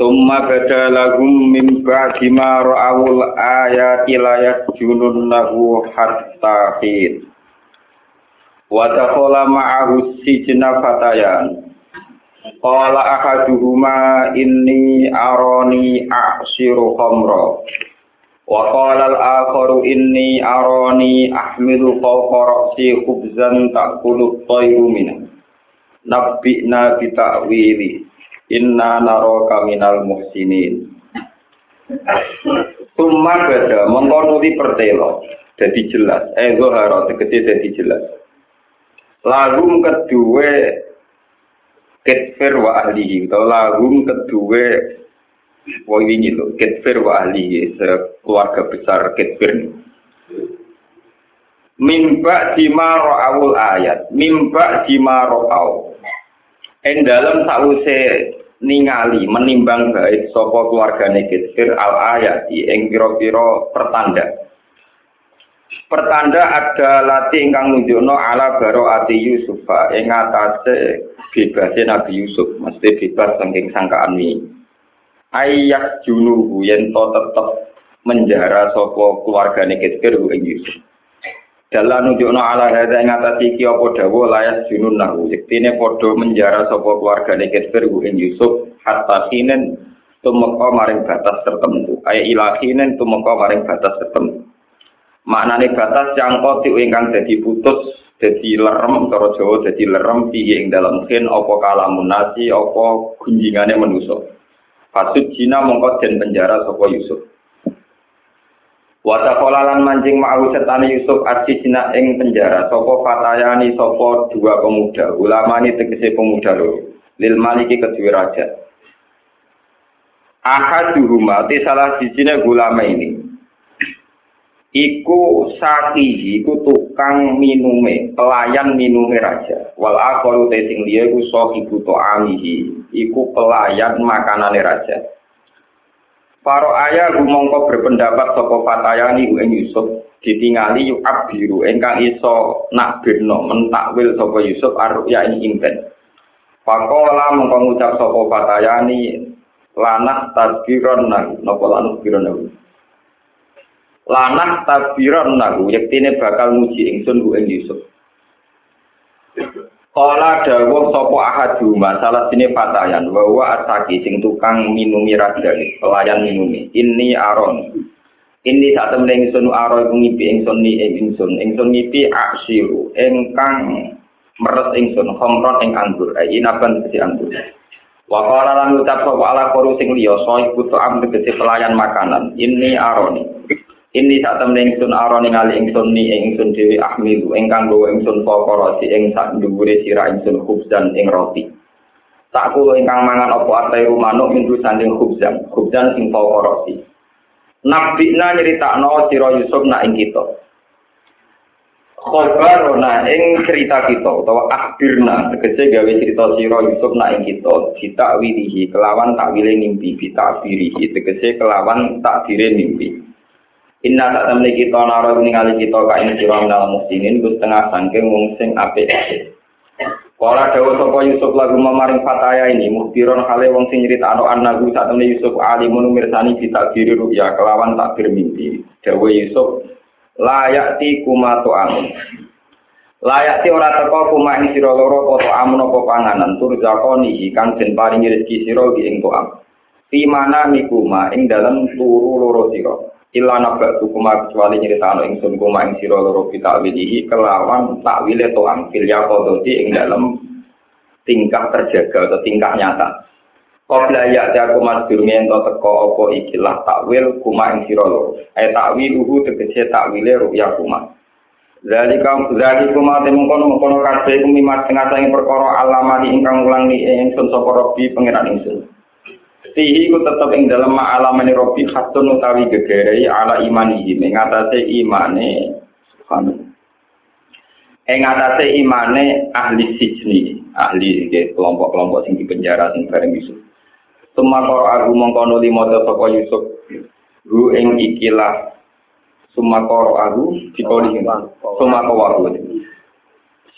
Summa bada lahum min ba'di ma ra'awul ayati la yasjununnahu hatta hin. Wa dakhala ma'ahu sijna fatayan. Qala ahaduhuma inni arani a'siru khamra. Wa qala al-akharu inni arani ahmilu fawqa ra'si khubzan ta'kulu at-tayru minhu. Nabbi'na bi ta'wili. Inna naraka minal muhsinin. Summa bada mengkonuti pertelo jadi jelas. Eh zohara tegese jadi jelas. Lagum kedua ketfer wa ahlihi atau lagum kedua Wah ini loh, ketfer wa ahlihi keluarga besar ketfer Mimba jima ayat, mimba jima ro'aw. Ing dalam sause ningali menimbang baik sapa keluargane Kitfir al ayati ing pira-pira pertanda. Pertanda ada lati ingkang nunjukno ala baro ati Yusuf ing atase bebase Nabi Yusuf, mesti bebas saking sangkaan ini. Ayat junuhu yen to tetep menjara sapa keluargane Kitfir ing Yusuf. Dalam nunjukno ala hadza ing atase iki apa dawuh layas junun nahu. Yektine padha menjara sapa keluargane Kitfir ing Yusuf hatta kinen tumeka maring batas tertentu. Aya ilahinen tumeka maring batas tertentu. Maknane batas yang kotik ingkang dadi putus, dadi lerem cara Jawa dadi lerem piye ing dalam khin apa kalamun nasi apa gunjingane manusa. Pasut Cina mongko den penjara sapa Yusuf. Wata kolalan mancing ma'ahu setane Yusuf arsi Cina ing penjara. Sapa fatayani sapa dua pemuda? Ulama ini tegese pemuda loro lil maliki kedua raja. Ahaduhuma te salah sijine ulama ini iku sakihi iku tukang minume pelayan minume raja. Wal akharu te sing liya iku sahibu ta'amihi. Iku pelayan makanane raja Para ayah rumangka berpendapat saka fatayani ing Yusuf. Ditingali yuk abiru ingkang iso nakbirno mentakwil saka Yusuf arya ing impen. Pakola mongko ngucap saka fatayani lanah tadbiron nang napa lanah tadbiron nang lanah tadbiron nang yektine bakal nguji ingsun ing Yusuf Kala dawuh sapa ahadu masalah sini fatayan bahwa asaki sing tukang minumi raja pelayan minumi ini aron. Ini saat temen ingsun aron ngipi ingsun ni ingsun. Ingsun ngipi aksiru ingkang meres ingsun khamron ing anggur. Ai inaban kesi anggur. Wa qala lan ucap sapa ala koru sing liya soy putu am pelayan makanan. Ini aroni. Ini sak temen ingsun aroni ngali ingsun ni ingsun dhewe ahmilu ingkang gawa ingsun pokoro si ing sak dhuwure sira ingsun khubzan ing roti. Tak kulo ingkang mangan apa atai manuk minggu sanding khubzan. Khubzan sing pokoro si. Nabina nyeritakno sira Yusuf nak ing kita. Khobarona ing cerita kita utawa akhirna tegese gawe cerita sira Yusuf nak ing kita ditakwilihi kelawan takwile mimpi bitakwilihi tegese kelawan takdire mimpi Inna tak temne kita nara ningali kita ka ing sira minal muslimin Gus tengah sangking wong sing apik. Kala dawa sapa Yusuf lagu mamaring fataya ini muhtiron kale wong sing nyritakno annahu sak temne Yusuf alimun mirsani ditakdiri ruya kelawan takdir mimpi. Dawa Yusuf layak ti kuma amun layak ti ora teko kuma ing sira loro apa to amun apa panganan? Tur zakoni kang den paringi rezeki sira ki ing to am. Fi mana mikuma ing dalam turu loro sira illa nabak tu kuma kecuali nyeritakno ingsun kuma ing sira loro kita wilihi kelawan takwile to am fil yaqodoti ing dalam tingkah terjaga atau tingkah nyata Qabla ya ta kuma durmi ento teko apa ikilah takwil kuma ing sira loro. Ai takwil uhu tegese takwile ruya kuma. Zalika kuma temung kono kono kabeh kumimat tengah sange perkara alamani ingkang ulangi ingsun sapa pangeran ingsun. Fihi ku tetep ing dalam ma'alamani Robi khatun utawi gegerei ala imanihi ing atase imane subhanallah. Ing atase imane ahli sijni, ahli kelompok-kelompok sing di penjara sing bareng Yusuf. Sumakor aku mongko nuli maca sapa Yusuf. Ru ing ikilah sumakor aku dikoli sumakor aku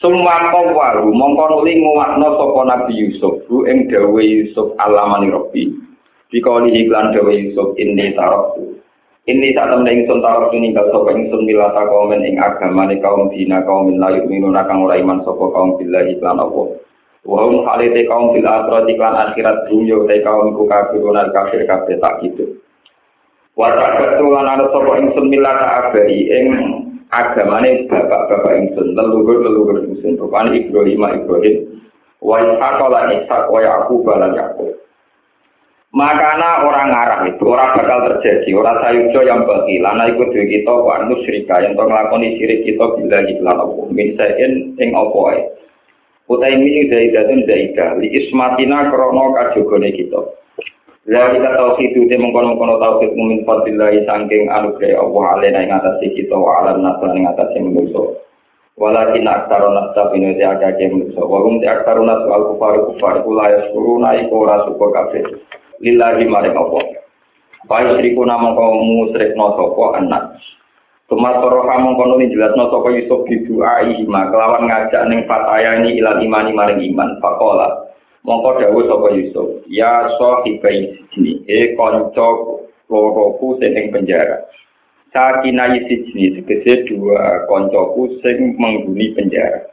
Sumakor waru mongko nuli nguwakno sapa Nabi Yusuf ru ing dawe Yusuf alamani Rabbi. Dikoli iklan dawe Yusuf ini tarok ini saat temen ingsun tarok ninggal sapa ingsun milata kaum ing agamane kaum dina kaum layu minuna kang ora iman sapa kaum billahi iklan Allah. Wahum halite kaum fil akhirat iklan akhirat dunya te kaum ku kafirun al kafir kafir tak gitu. Wata ketulan ana sapa ingsun milata abari ing agamane bapak-bapak ingsun leluhur-leluhur ingsun rupane Ibrahim Ibrahim. Wa lan Ishaq wa Yaqub lan Yaqub. Makana orang ngarah itu orang bakal terjadi orang sayujo yang bagi. Lana ikut duit kita wa nusyrika yang to nglakoni sirik kita bila iklan Allah. Min saen ing apa Utai ini dari datun li ismatina krono kajogone kita. Lalu kita tauhid itu mengkono-kono tauhid mumin fadillahi sangking anugerah Allah alena ing atas kita wa alam nasran ing atas manusia. Walakin aktaro nasab ini te agake manusia. Warum te aktaro nasab al kufar kufar kula yaskuruna iku ora syukur kabeh. Lillahi maring Allah. Baik seriku namung kaum musyrik no sapa anak. Tumat soroha mongkono ni jelas no sapa Yusuf di doa ihma kelawan ngajak ning fataya ini ilan imani maring iman fakola mongko dawu sapa Yusuf ya so hibai sini e konco loroku sing penjara sakina sijni segede dua koncoku sing menghuni penjara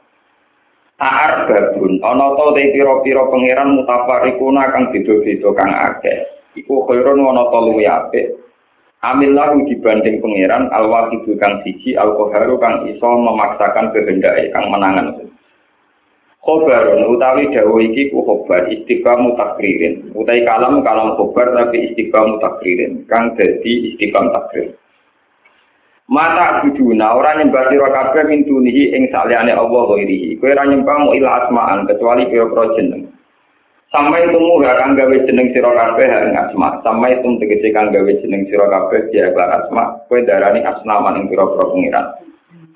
Aar babun, ana to te pira-pira pangeran mutafarikuna kang beda-beda kang akeh. Iku khairun ana to luwih apik. Amil lahu dibanding pangeran al wahidu kang siji al koharu kang iso memaksakan kehendak kang menangan. Khobarun utawi dawa iki ku khobar istiqam takririn. Utai kalam kalam khobar tapi istiqam takririn kang dadi istiqam takrir. Mata buduna ora nyembah sira kabeh min ing saliyane Allah ghairihi. Kowe ora nyembah mu ila asma'an kecuali pira-pira jeneng. Sampai temu gak akan gawe jeneng sira kabeh ing asma. Sampai tum tegese kang gawe jeneng sira kabeh kelar asma. Kowe darani asnaman ing pira-pira pengiran.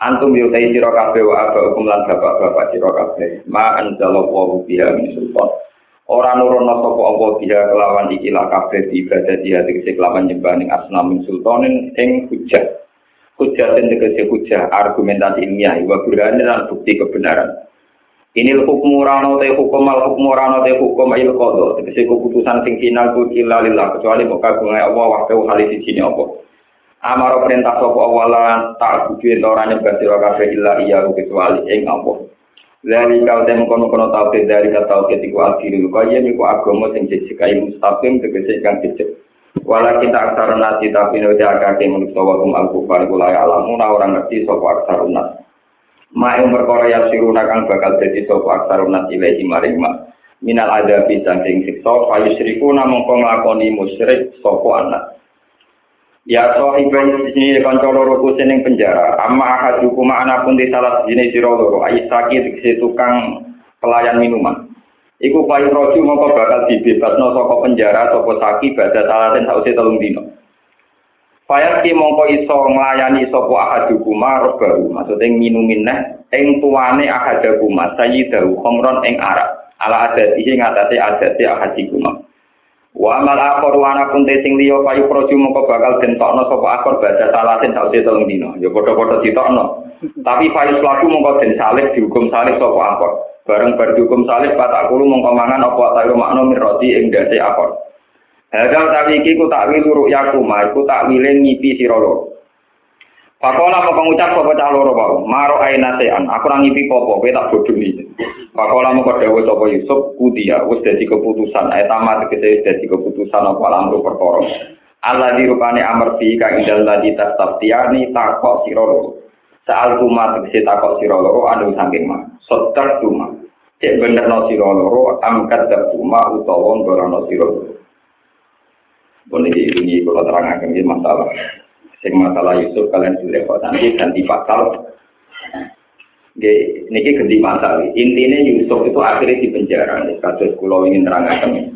Antum yutai sira kabeh wa aba hukum lan bapak-bapak sira kabeh. Ma anzalallahu biha min sultan. Ora nurono sapa apa biha kelawan ikilah kabeh di ibadah dia tegese kelawan nyembah ning asnam min sultanin ing hujah. Hujah sing tegese hujah argumentasi ilmiah wa burhan dan bukti kebenaran. Ini hukum rano te hukum al hukum rano te hukum il kodo. Tegese keputusan sing final ku illa lillah kecuali kok kagungan Allah waktu hal di sini apa. Amaro perintah sapa awala tak kudu ora nyembah sira kabeh illa iya kecuali ing apa. Dari kau tem kono kono tauhid dari kata tauhid iku akhirul qayyim iku agama sing jejak mustaqim tegese kang jejak. Walakin tak aksar nasi tapi nuja akake manusia wakum al-kufar kula alamu orang ngerti sapa aksar nasi. ma yang siruna kang bakal dadi sapa aksarun nas ilahi maring ma minal adabi saking siksa fayu syriku namung nglakoni musyrik sapa anak Ya so ibu sini kanca loro ku seneng penjara. Amma ahadu kuma ana pun di salah sini sira loro ai sakit di tukang pelayan minuman. Iku payu roju mongko bakal dibebasno saka penjara sapa saki badha salaten sause telung dino. Fayat ki mongko iso nglayani sapa ahadukuma robahu maksudnya minumin neh ing tuane ahadukuma sayyidahu khamron ing arak ala adatihi ngatasi adati ahadikuma wa amal akhor wa ana pun sing liya payu proju mongko bakal dentokno sapa akhor baca salatin sausi telung dino ya padha-padha ditokno. Tapi payu laku mongko den salib dihukum salib sapa akhor bareng bar dihukum salib patak kulo mongko mangan apa tayo makna miroti ing dase akhor Hadal tapi iki ku takwil luruk yakuma, iku takwile ngipi sira loro. Pakola mau pengucap sapa cah loro wae, maro aina sean, aku ora ngipi popo, kowe tak bodho iki. Pakola mau dawuh sapa Yusuf, kudia wis dadi keputusan, ayat tamat kese dadi keputusan apa lamru perkara. Allah dirupane amerti kang indal ladi tastabtiani takok sira loro. Saal tumat kese takok sira loro anu saking mah. Sotar tumat. Cek bener no sira loro, angkat tuma utawa ngorono sira loro. Pun ini ini kalau terangkan ini masalah. Sing masalah Yusuf kalian sudah kok nanti ganti pasal. Ini ganti masalah. Intinya Yusuf itu akhirnya di penjara. Kasus kulo ingin terangkan.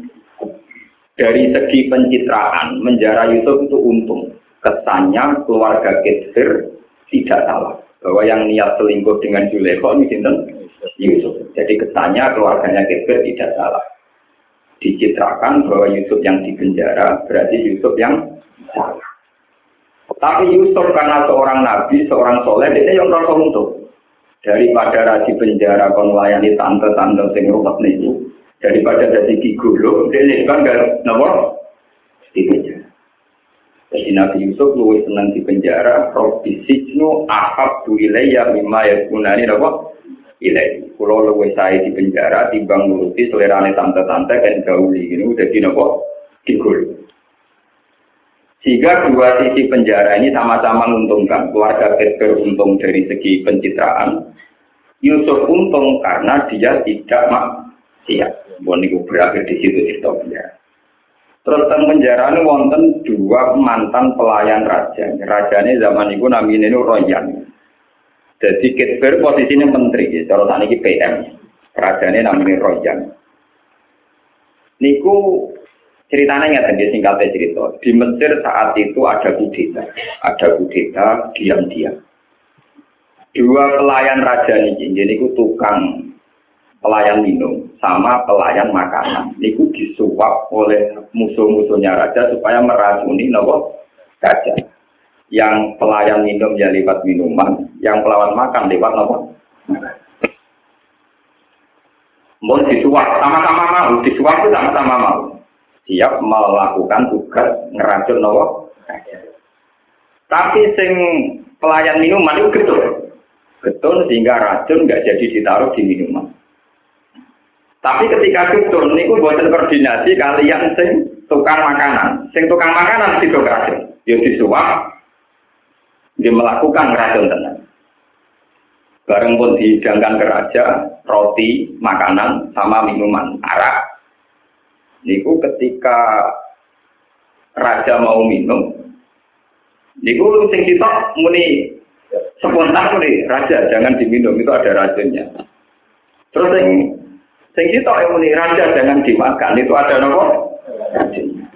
dari segi pencitraan menjara Yusuf itu untung. Kesannya keluarga Ketir tidak salah bahwa yang niat selingkuh dengan Zulekho ini Yusuf. Jadi kesannya keluarganya Ketir tidak salah. Dicitrakan bahwa Yusuf yang dipenjara berarti Yusuf yang salah. Tapi Yusuf karena seorang nabi, seorang soleh, dia yang rasa untung. Daripada rasi penjara kon layani tante-tante sing rumet niku, daripada jadi gigolo, dia kan gak nomor di penjara. Jadi Nabi Yusuf luwih senang di penjara, Robbi Sijnu ahab du ilayya mimma yakunani apa? Ilai. Kalau luwih saya di penjara, timbang nuruti selerane tante-tante kan. Ini udah di nopo? Gigolo. Sehingga dua sisi penjara ini sama-sama menguntungkan. Keluarga Kedber untung dari segi pencitraan. Yusuf untung karena dia tidak maksiat. Bon itu berakhir di situ penjara. Terus tentang penjara ini wonten dua mantan pelayan raja. Raja ini zaman itu namanya ini Royan. Jadi Kedber posisinya menteri, ya. cara tadi PM. Raja ini namanya Royan. Niku ceritanya nggak tadi singkatnya cerita. Di Mesir saat itu ada kudeta, ada kudeta diam-diam. Dua pelayan raja ini, jadi itu tukang pelayan minum sama pelayan makanan. Niku disuap oleh musuh-musuhnya raja supaya meracuni nopo raja. Yang pelayan minum ya lewat minuman, yang pelawan makan lewat nopo. Mau disuap sama-sama mau, disuap itu sama-sama mau. Siap melakukan tugas ngeracun nopo. Tapi sing pelayan minuman itu getun. Getun sehingga racun nggak jadi ditaruh di minuman. Tapi ketika getun niku buatan koordinasi kalian sing tukang makanan. Sing tukang makanan itu racun. Ya disuap dia melakukan racun tenang. Bareng pun dihidangkan ke raja, roti, makanan, sama minuman, arak. Niku ketika raja mau minum, niku sing kita muni spontan muni raja jangan diminum itu ada racunnya. Terus sing sing kita yang muni raja jangan dimakan itu ada nopo racunnya.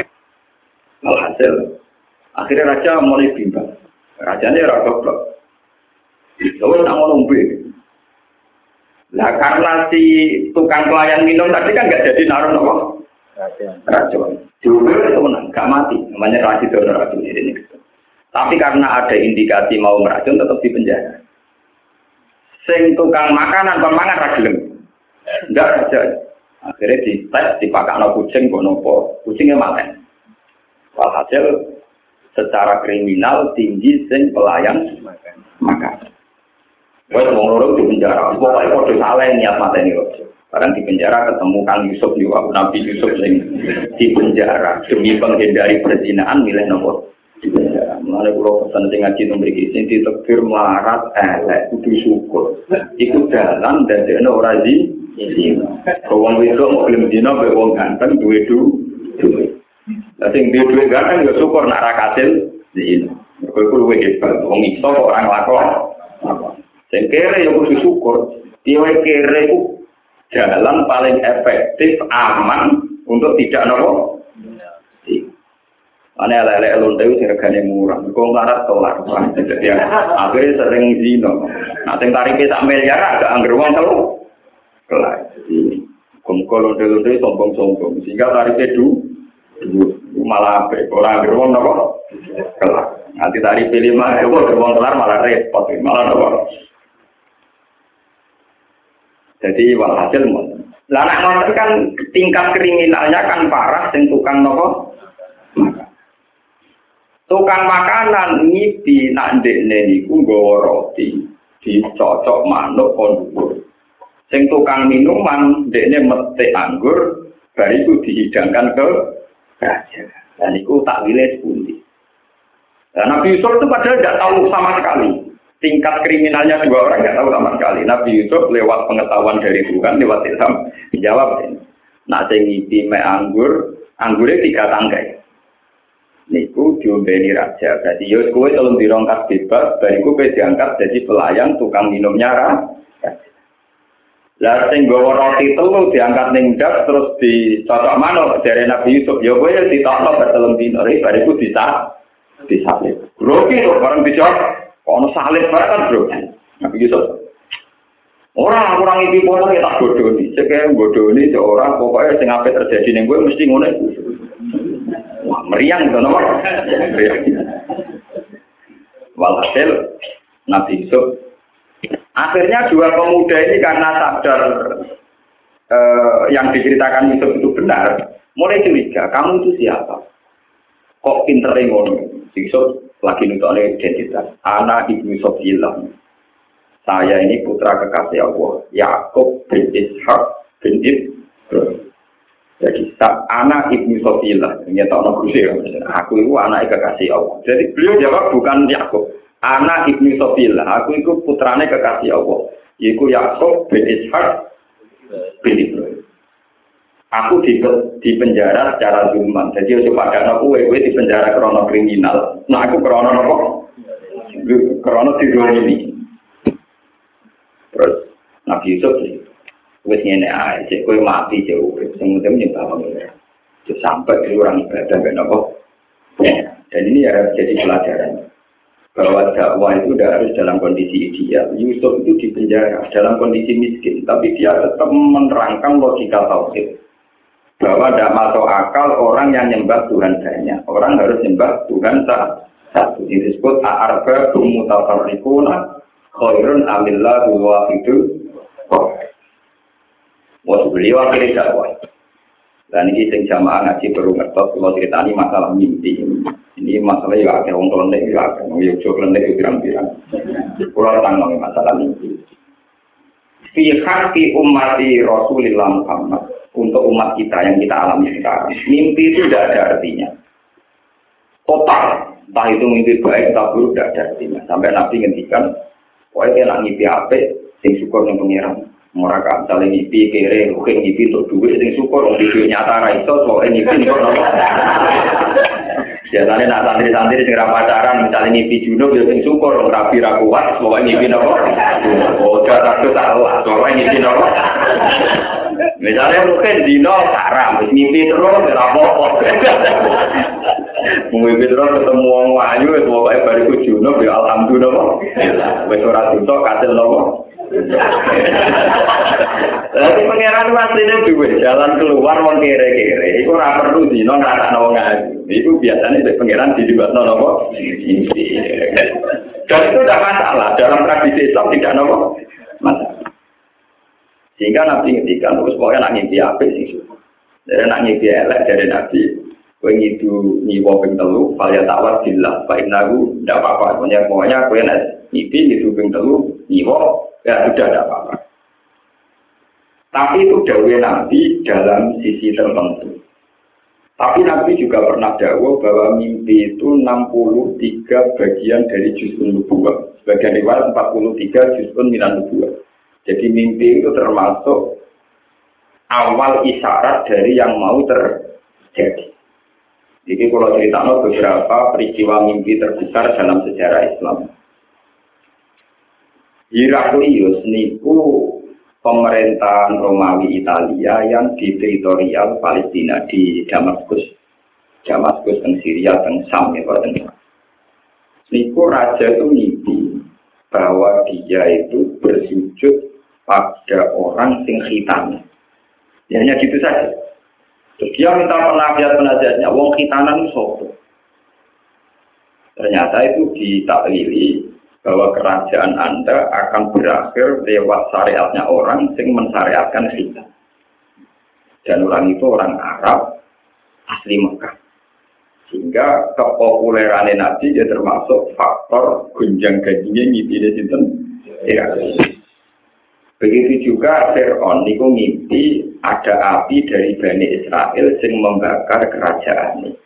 Alhasil akhirnya raja mulai bimbang. Rajanya ora goblok. Lalu tak mau nombe. Nah karena si tukang pelayan minum tadi kan nggak jadi naruh nopo racun. Diubur itu menang, gak mati. Namanya racun itu racun ini. Tapi karena ada indikasi mau meracun tetap di penjara. Sing tukang makanan pemangan ragilem. Enggak saja. Akhirnya di tes dipakai no kucing, nopo kucingnya makan. Walhasil secara kriminal tinggi sing pelayan makan. Wes wong loro di penjara, pokoke padha salah niat mateni rojo. Barang di penjara ketemu Kang Yusuf juga Nabi Yusuf sing di penjara demi menghindari perzinahan milih nopo di penjara. Mulane kula pesen sing ngaji mriki sing ditegir melarat elek kudu syukur. Iku dalan dadekno ora di Wong wedok mau gelem dina mbek wong ganteng duwe duwe. Lah sing duwe duwe ganteng ya syukur nak ra kasil zina. Mergo iku luwih hebat. Wong iso ora nglakon. Sing kere ya kudu syukur. Dia kere ku jalan paling efektif, aman untuk tidak nopo. Ane lele lonte itu regane murah, kok ngarat tolak. Jadi akhirnya sering zino. Nah, sing tarifnya sak miliar agak angger wong telu. Kelas. Jadi kumko lonte lonte sombong sombong, sehingga tarifnya du, malah orang angger wong nopo. Kelas. Nanti tarif lima, itu wong kelar malah repot, malah nopo. Jadi walhasil Lah nek kan tingkat kriminalnya kan parah sing tukang nopo? Tukang makanan ngipi nak ndekne niku nggawa roti dicocok manuk kon Sing tukang minuman ndekne metik anggur bar itu dihidangkan ke raja. Dan itu tak wilayah sepundi. Nah, Nabi Yusuf itu padahal tidak tahu sama sekali tingkat kriminalnya dua orang nggak tahu sama sekali. Nabi Yusuf lewat pengetahuan dari Tuhan, lewat Islam, dijawab ini. Nah, ngipi me anggur, anggurnya tiga tangkai. Niku diombeni raja. Jadi Yus kue tolong dirongkat bebas, bariku kue diangkat jadi pelayan tukang minumnya raja. Lah sing gawa roti telu diangkat ning terus dicocok manuk dari Nabi Yusuf. Ya kowe ditokno bertelung dino bariku bisa disalib. Grogi kok bareng dicok ono salib bareng bro. Nabi Yusuf. Orang kurang iki pola ya tak bodoh nih. Cek bodoh nih orang pokoknya sing apa terjadi nih gue mesti ngono. Wah meriang tuh nomor. Walhasil Nabi Yusuf akhirnya dua pemuda ini karena sadar eh, yang diceritakan Yusuf itu benar, mulai curiga, kamu itu siapa? Kok pinter ngono? Yusuf lagi nuntut identitas. Anak ibu Yusuf hilang. Saya ini putra kekasih Allah, Yakub bin Ishak bin Ibrahim. Jadi anak ibnu Sofilah, ini tak nak Aku itu anak kekasih Allah. Jadi beliau jawab bukan Yakub, anak ibnu Sofilah. Aku itu putrane kekasih Allah. Iku Yakub bin Ishak bin Ibrahim. Aku di, di penjara secara zulman. Jadi coba pada aku, gue di penjara krono kriminal. Nah aku krono apa? Krono ini. Terus Nabi Yusuf wis ngene cek kowe mati cek urip sing penting nyembah pengira cek sampai ke orang ibadah ben apa ya dan ini ya jadi pelajaran bahwa dakwah itu tidak harus dalam kondisi ideal. Yusuf itu di penjara dalam kondisi miskin, tapi dia tetap menerangkan logika tauhid bahwa tidak masuk akal orang yang nyembah Tuhan banyak. Orang harus nyembah Tuhan satu. Ini disebut arba mutafarrikuna khairun amillah itu. Mau beliau akhirnya dakwah. Dan ini sing jamaah ngaji baru ngertos kalau cerita ini masalah mimpi. Ini masalah ya ada orang kelendek ya ada orang yang jauh kelendek ya pirang-pirang. Pulau tanggung masalah mimpi. Fi hati umati Rasulullah Muhammad untuk umat kita yang kita alami sekarang. Mimpi itu tidak ada artinya. Total, entah itu mimpi baik atau buruk tidak ada artinya. Sampai Nabi ngendikan, pokoknya nak ngipi apa, sing syukur yang pengiran. Kan sale ngipi kere, oke ngipi untuk duit sing syukur wong video nyata ra iso soalnya ngipi kok nopo. Biasanya nak santri-santri sing ra pacaran misalnya ngipi junub ya sing syukur rapi ra kuat soalnya ngipi nopo. Oh, takut salah soalnya ngipi nopo. Misalnya mungkin dino haram, mimpi terus ora apa-apa. Mimpi terus ketemu wong ayu wis pokoke bariku junub ya alhamdulillah. Wis ora dosa kasil nopo. Tapi pangeran itu aslinya juga jalan keluar mau kere-kere. Itu ora perlu dino nggak wong ngaji. Itu biasanya di pangeran di juga nopo. Dan itu tidak masalah dalam tradisi Islam tidak nopo masalah. Sehingga Nabi ngendikan terus pokoknya nak ngimpi apa sih Jadi nak ngimpi elek dari Nabi. Kue ngidu nyiwa ping telu, falya tawar billah, baik nagu, tidak apa-apa. Pokoknya pokoknya kue nak ngipi ngidu ping telu, nyiwa, ya sudah tidak apa-apa. Tapi itu dawe Nabi dalam sisi tertentu. Tapi Nabi juga pernah dakwah bahwa mimpi itu 63 bagian dari juzun nubuah. Sebagian riwayat 43 juzun minan nubuah. Jadi mimpi itu termasuk awal isyarat dari yang mau terjadi. Jadi kalau cerita beberapa peristiwa mimpi terbesar dalam sejarah Islam. Heraklius niku pemerintahan Romawi Italia yang di teritorial Palestina di Damaskus. Damaskus dan Syria dan Sam ya Niku raja itu mimpi bahwa dia itu bersujud pada orang sing khitan. Ya hanya gitu saja. Terus dia minta penasihat-penasihatnya, wong khitanan itu Ternyata itu ditaklili bahwa kerajaan Anda akan berakhir lewat syariatnya orang sing mensyariatkan kita. Dan orang itu orang Arab asli Mekah. Sehingga kepopuleran Nabi dia termasuk faktor gunjang gajinya ngipine sinten ya. Begitu juga Fir'aun niku ngimpi ada api dari Bani Israel sing membakar kerajaan.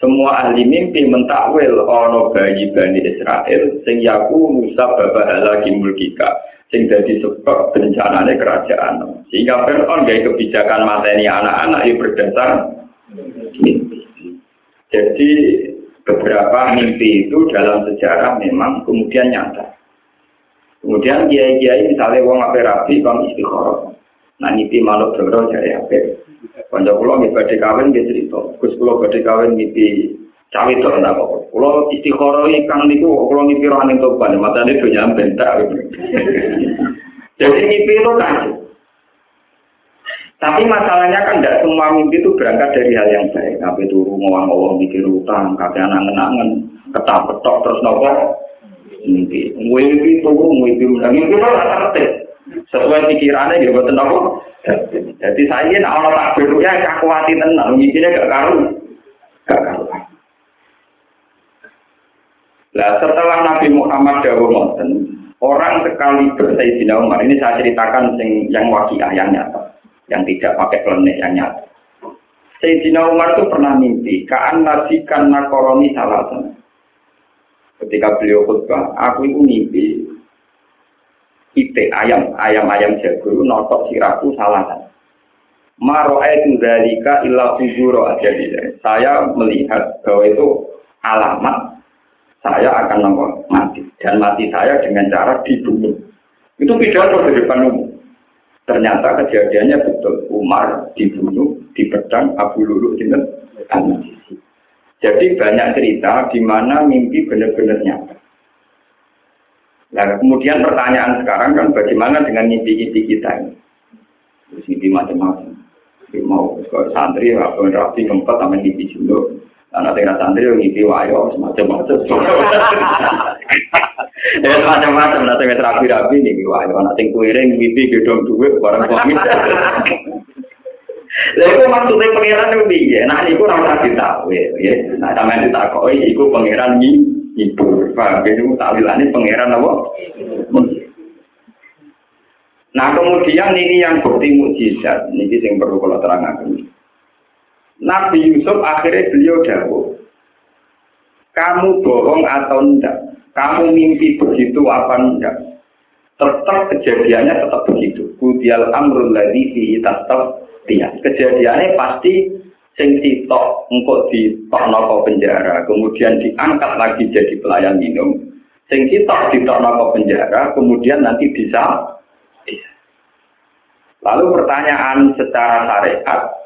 Semua ahli mimpi mentakwil ono bayi Bani Israel sing yaku Musa babahala lagi mulkika sing jadi sebab bencananya kerajaan. Sehingga Fir'aun gaya kebijakan materi anak-anak yang berdasar mimpi. Jadi beberapa mimpi itu dalam sejarah memang kemudian nyata. Kemudian kiai-kiai misalnya wong ape rapi bang istikharah. Nah ngipi manuk doro jare ape. Kanca kula nggih badhe kawin nggih cerita. Gus kula badhe kawin ngipi cawe to ndak kok. Kula istikharah kang niku kula ngipi ro aning toban, matane do nyampe tak. Jadi ngipi itu kan. Tapi masalahnya kan tidak semua mimpi itu berangkat dari hal yang baik. Tapi turu ngowang-ngowang mikir utang, kakek angen-angen, ketak-ketok terus nopo mimpi. Mimpi tunggu, mimpi menang. Mimpi itu tertib. Sesuai pikirannya gitu, betul apa? Jadi saya ini Allah tak ya aku hati tenang. Mimpinya gak karu. Gak karu. Nah, setelah Nabi Muhammad Dawud Monten, orang sekali bersayyidina Umar, ini saya ceritakan yang, yang wakiah, yang nyata. Yang tidak pakai klenik, yang nyata. Sayyidina Umar itu pernah mimpi, kaan nasikan nakoroni salah ketika beliau khutbah, aku itu mimpi ite ayam, ayam-ayam jago notok siraku salah. Maro itu dalika illa fujuro aja Saya melihat bahwa itu alamat saya akan nomor mati dan mati saya dengan cara dibunuh. Itu pidato di depan umum. Ternyata kejadiannya betul. Umar dibunuh di pedang Abu Lulu dengan anak. Jadi banyak cerita di mana mimpi benar-benar nyata. Nah, kemudian pertanyaan sekarang kan bagaimana dengan mimpi-mimpi kita ini? Terus mimpi macam-macam. Mau kalau santri, apa rapi keempat sama mimpi jundo. Karena tinggal santri yang mimpi wayo, semacam-macam. Ya macam-macam, nanti rapi-rapi nih wayo. Nanti kuiring mimpi gedong duit, barang suami. Lha iku maksude pangeran itu piye? Nah niku ora usah ditawe, ya. Nah sampeyan ditakoki iku pangeran iki ibu. Paham ya niku tawilane pangeran apa? Nah kemudian ini yang bukti mukjizat, ini yang perlu kalau terangkan. Nabi Yusuf akhirnya beliau dahulu, kamu bohong atau enggak? Kamu mimpi begitu apa enggak? Tetap kejadiannya tetap begitu. Kudial amrul ladhi fi tastab dia kejadiannya pasti sing sitok engkau di toknoko penjara kemudian diangkat lagi jadi pelayan minum. Sing sitok di toknoko penjara kemudian nanti bisa, lalu pertanyaan secara syariat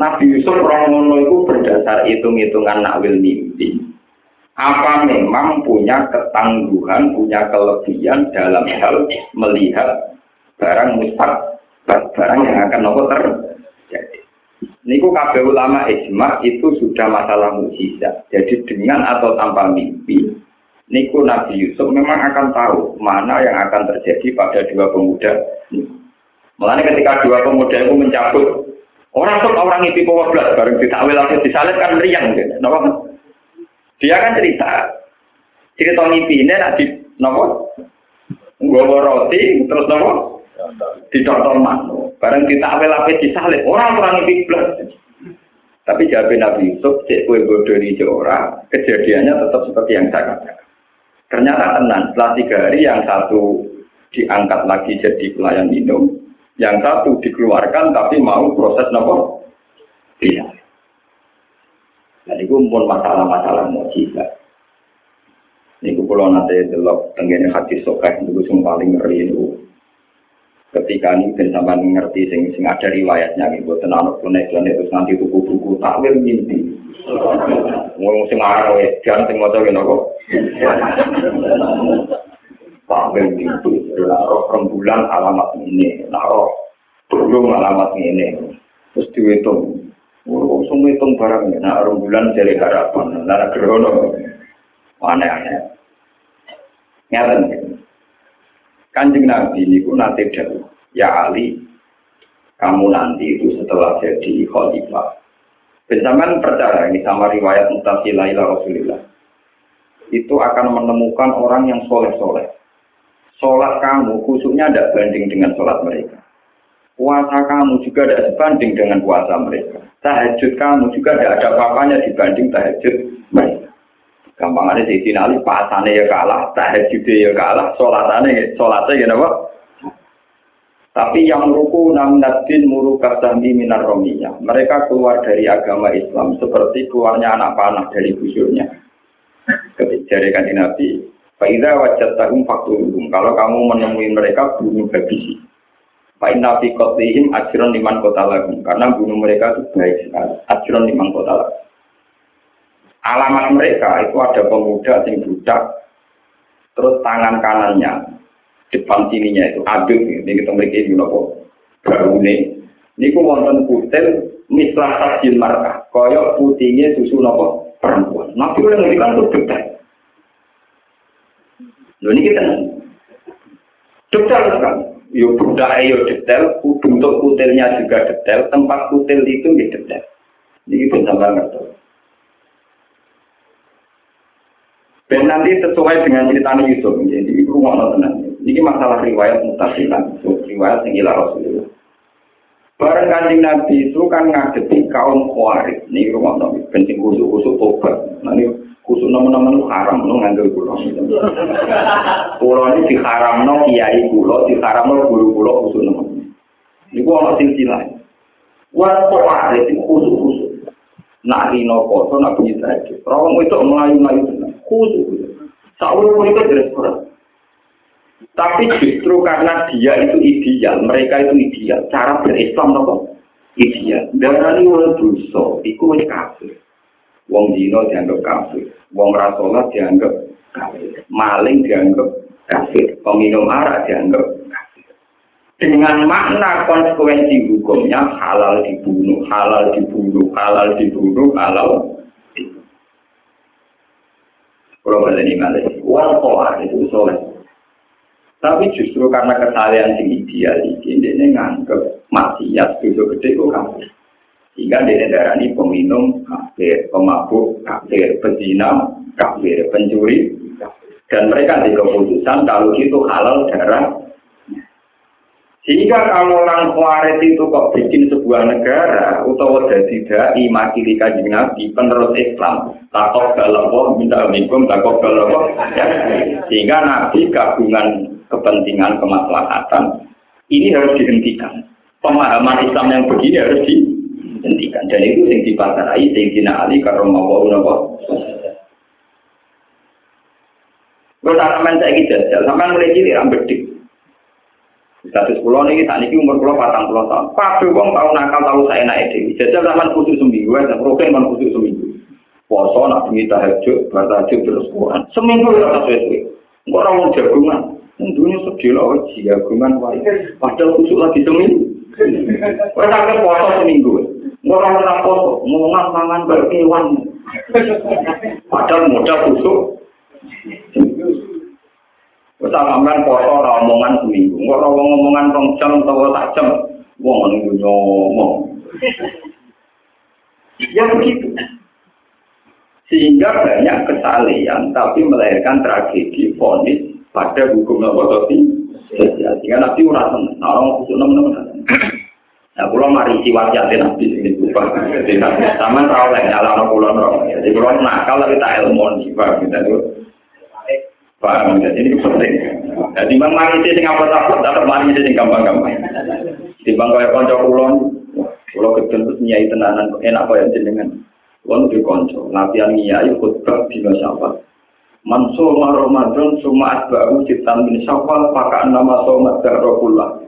Nabi Yusuf Romono itu berdasar hitung-hitungan nakwil mimpi. Apa memang punya ketangguhan, punya kelebihan dalam hal melihat barang mustaq, barang yang akan nopo ter Niku kabeh ulama ijma itu sudah masalah mukjizat. Jadi dengan atau tanpa mimpi, niku Nabi Yusuf memang akan tahu mana yang akan terjadi pada dua pemuda. Mulanya ketika dua pemuda itu mencabut orang tuh orang itu bawa belas bareng ditakwil lagi disalib kan riang gitu. Dia kan cerita cerita mimpi ini nanti nopo nggawa roti terus nopo didokter manu. Barang kita apel apel disalib, orang orang iblis. Tapi jawab Nabi Yusuf, cek kue bodoh di orang, kejadiannya tetap seperti yang saya katakan. Ternyata tenang, setelah tiga hari yang satu diangkat lagi jadi pelayan minum, yang satu dikeluarkan tapi mau proses nopo iya. Nah, itu pun masalah-masalah mujizat. Ini kalau nanti delok tenggine hati sokai itu paling ngeri itu ketika ini ben sampean ngerti sing sing ada riwayatnya gitu tenan klenek-klenek terus nanti buku-buku takwil mimpi ngomong sing arah ya jangan sing maca ngene kok takwil mimpi roh rembulan alamat ini roh burung alamat ini terus dihitung Oh, semua hitung barang ya. Nah, rembulan jadi harapan. Nah, gerono. Aneh-aneh. Nyata Kanjeng Nabi ini pun nanti dahulu. Ya Ali, kamu nanti itu setelah jadi khalifah. Bersamaan percaya ini sama riwayat mutasilah ila Rasulullah. Itu akan menemukan orang yang soleh-soleh. Sholat kamu khususnya tidak banding dengan sholat mereka. Puasa kamu juga tidak sebanding dengan puasa mereka. Tahajud kamu juga tidak ada apa-apanya dibanding tahajud mereka. Gampangannya di Ali pasane ya kalah, tahajud ya kalah, sholatane sholatnya ya apa? Tapi yang ruku namnadin murukat sandi minar romiya. Mereka keluar dari agama Islam seperti keluarnya anak panah dari busurnya. Ketika dari Nabi, Faidah wajat tahum fakturum. Kalau kamu menemui mereka, bunuh habisi. Fa'in nabi kotlihim ajron liman kota lagu. Karena bunuh mereka itu baik sekali. Ajron liman kota lagu. Alamat mereka itu ada pemuda yang budak. Terus tangan kanannya. Depan sininya itu aduk. Ini kita memiliki ini nopo. Baune. Ini ku wonten kutil mislah tajil markah. Koyok putihnya susu nopo perempuan. Nabi yang ngendikan itu detail. Lho ini kita detail sekali. Yo budak yo detail, bentuk kutilnya juga detail, tempat kutil itu ya detail. Ini kita sampai ngerti. Dan nanti sesuai dengan cerita Yusuf, jadi itu rumah tenang. Ini masalah riwayat mutasilan, riwayat yang ilah Rasulullah. Barang kanjeng Nabi itu kan ngadepi kaum khawarij. Ini rumah Nabi, penting kusuk-kusuk tobat. Nah ini kusuk itu haram, no nganggil kulo. Kulo ini diharam no kiai kulo, diharam no guru-guru kusuk nama. Ini gua ono silsilah. Wah khawarij itu kusuk-kusuk. Nak rino koso, nak bunyi tadi. Rawang itu melayu-melayu tenang. Kusuk-kusuk. Saurung itu jelas kurang. Tapi justru karena dia itu ideal, mereka itu ideal. Cara berislam apa? Ideal. Dan ini orang dosa, itu kafir. Wong dino dianggap kafir. Wong rasolat dianggap kafir. Maling dianggap kafir. Peminum arak dianggap kafir. Dengan makna konsekuensi hukumnya halal dibunuh, halal dibunuh, halal dibunuh, halal. Kalau balik ini wal itu soleh. Tapi justru karena kesalahan yang ideal ini, dia nganggep maksiat itu gede kok kafir. Sehingga dia darah ini peminum kafir, pemabuk kafir, pezina kafir, pencuri Dan mereka di keputusan kalau itu halal darah. Sehingga kalau orang Khawarij itu kok bikin sebuah negara, utawa jadi dai makili kajian Nabi, penerus Islam, takut galapo, minta minum, galapo. Ya. Sehingga Nabi gabungan kepentingan kemaslahatan ini harus dihentikan. Pemahaman Islam yang begini harus dihentikan dan itu yang dipasai Sayyidina Ali karena mau nopo. Gue tanaman saya gitu sama mulai cilik rambedik. Status pulau ini saat ini umur pulau patang pulau tahun. Pak wong tahu nakal tahu saya naik dewi. Jajal zaman khusus seminggu, ya, program man khusus seminggu. Poso nak bengi tahajud, bertahajud terus Quran. Seminggu ya sesuai. Orang mau jagungan. Tentunya sedih lah, jagungan. Padahal kusuk lagi seminggu. Tak foto seminggu. Orang orang foto, ngomong mangan berkewan. Padahal modal kusuk. Kita ngomongin foto omongan seminggu. Nggak orang ngomongan rong jam atau tak jam. Wong nunggu ngomong. Ya begitu. Sehingga banyak kesalahan, tapi melahirkan tragedi, fonis, pada hukum apa tadi sehingga nabi ora seneng nah, orang khusus nemen nemen Nah, pulau mari si wajah nabi ini lupa. Jadi sama tahu lah nyala no pulau no. Jadi pulau nakal tapi tak ilmu nih pak. Tuh paham. Jadi ini penting. Jadi bang mari sing apa takut, tetap mari sing gampang-gampang. Di bang kaya konco pulau, pulau kecil terus nyai tenanan enak kaya jenengan. Pulau di konco, latihan nyai khutbah di masyarakat. Man soma Ramadan suma asba'u citan min syawal pakai nama soma darrokullah.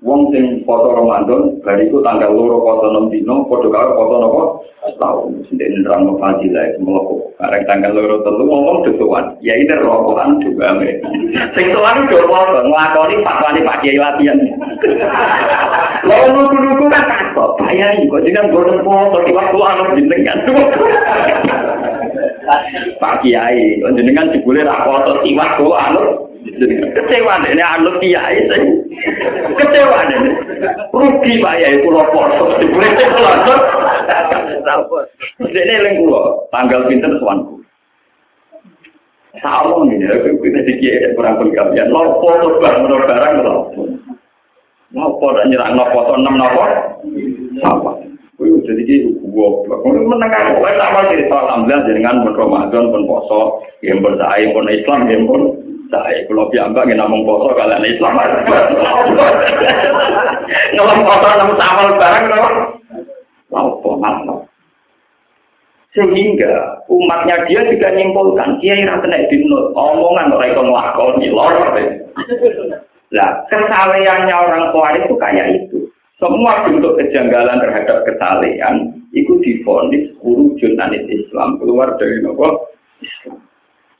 Wong sing foto Ramadan, bariku tanggal loro foto enam dino, foto karo foto nopo setahun. Sendiri nerang no fadilah itu meloko. Karena tanggal loro telu ngomong desuan, ya ini rokokan juga me. Sing tuan itu foto ngelakoni pak wani pak kiai latihan. Lalu nuku-nuku kan takut, bayari kok jangan bodoh foto di waktu anu jenengan. Pak Kiai, jenengan dibule ra foto tiwak kok anu. Kecewa ini anu Kiai sing. Kecewa ini. Rugi Pak Kiai kula foto dibule langsung. Dene eling kula tanggal pinten sowanku. Sama ini, kita dikira kurang pengkabian. Lopo tuh barang barang lopo. Lopo dan nyerang lopo tuh enam lopo. Apa? Kuwi jadi ki goblok. Kuwi meneng aku wae tak wae cerita alhamdulillah pun Ramadan pun poso, yang bersae pun Islam yang pun saya kalau piyambak nggak namung poso kalian Islam. Ngelom poso nang samal barang lho. Lapo. Sehingga umatnya dia juga nyimpulkan kiai ra kena dinut, omongan ora iso nglakoni lor. Lah, kesalehannya orang tua itu kayak itu. Semua bentuk kejanggalan terhadap kesalehan itu difonis kurujun Islam keluar dari nopo.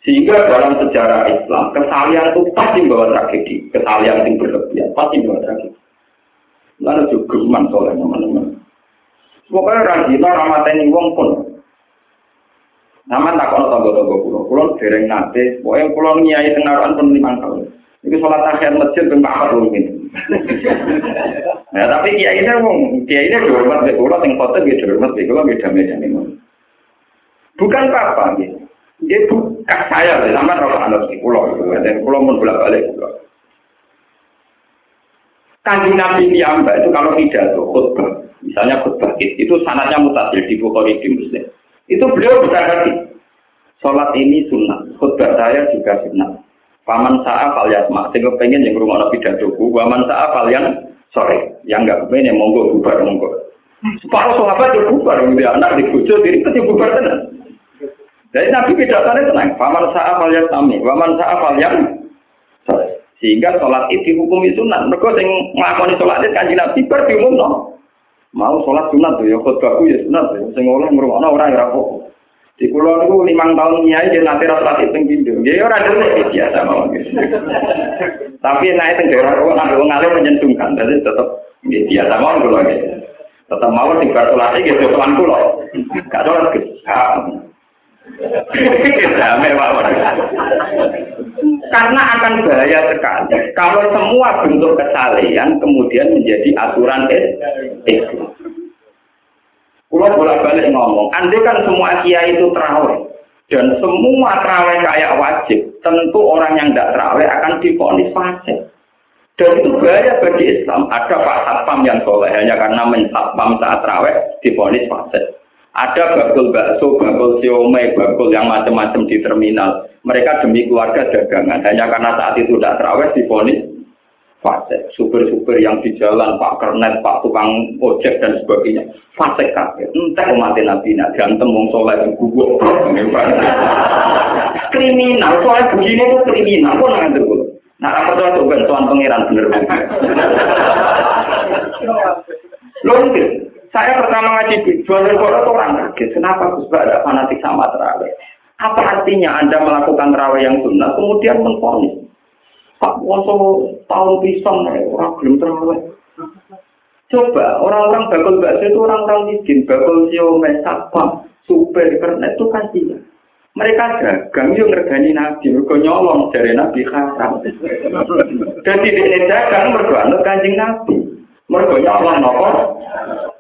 Sehingga dalam sejarah Islam kesalehan itu pasti bawa tragedi, kesalehan yang berlebihan pasti bawa tragedi. Lalu juga geman soalnya teman-teman. Pokoknya rajin orang ini wong pun Nama tak kono tonggo-tonggo pulau, pulau dereng nate, pokoknya pulau nyai tengaruan pun lima tahun. Itu sholat akhir masjid ben Pak ini. Nah, tapi kiai ini wong, kiai ini dihormat be pulau, foto dia dihormat be pulau beda beda nih. Bukan apa-apa gitu. Dia bukan saya, sama roh anak di pulau, dan pulau pun bolak balik pulau. Kanjeng Nabi Niamba itu kalau tidak tuh khutbah, misalnya khutbah itu sanatnya mutasil di Bukhari di Muslim. Itu beliau berkata, sholat ini sunnah, khutbah saya juga sunnah. Paman sa'a fal yasma, sehingga pengen yang rumah nabi dadoku, waman sa'a fal yang sore, yang enggak pengen yang monggo bubar monggo. Separuh sahabat itu bubar, dia anak di kucu, diri itu bubar tenang. Jadi nabi pidatanya tenang, paman sa'a fal yasmi, waman sa'a fal yang sore. Sehingga sholat itu dihukumi sunat. Mereka yang ngelakoni sholat itu kanji nabi ber diumum no. Mau sholat sunat tuh ya khutbahku ya sunat tuh. Sing oleh ngrungokno ora ya apa. Di pulau itu lima tahun nyai dia nanti rasa itu pintu. Dia orang dulu biasa mau. Tapi naik ke daerah orang ngambil ngalir menyentuhkan. Jadi tetap biasa mau kalau gitu. Tetap mau tinggal sholat gitu tuan pulau. Gak sholat gitu. Karena akan bahaya sekali kalau semua bentuk kesalehan kemudian menjadi aturan Islam. Kalau bolak-balik ngomong, andai kan semua kiai itu terawih dan semua terawih kayak wajib, tentu orang yang tidak terawih akan diponis fasik. Dan itu bahaya bagi Islam. Ada Pak Satpam yang soleh hanya karena mensatpam saat terawih diponis fasik. Ada bakul bakso, bakul siomay, bakul yang macam-macam di terminal. Mereka demi keluarga dagangan. Hanya karena saat itu tidak terawih diponis fase super-super yang di jalan, Pak Kernet, Pak tukang ojek dan sebagainya. Fase kafe. Entah umat Nabi nak ganteng wong soleh guguk. kriminal, soalnya begini itu kriminal. Kok nanti dulu? Nah, apa tuh tuh bantuan pangeran bener bener. Saya pertama ngaji di jual Quran tuh orang kaget. Kenapa Gus ada fanatik sama terawih? Apa artinya Anda melakukan terawih yang sunnah kemudian menfonis? Pak Woso tahun pisang orang belum terawih. Coba orang-orang bakul bakso itu orang-orang miskin, bakul sio mesapam, super karena itu kasihan. Mereka dagang yang ngergani nabi, mereka nyolong dari nabi haram. Jadi di dagang mereka anut kanjeng nabi. Mereka nyolong nopo.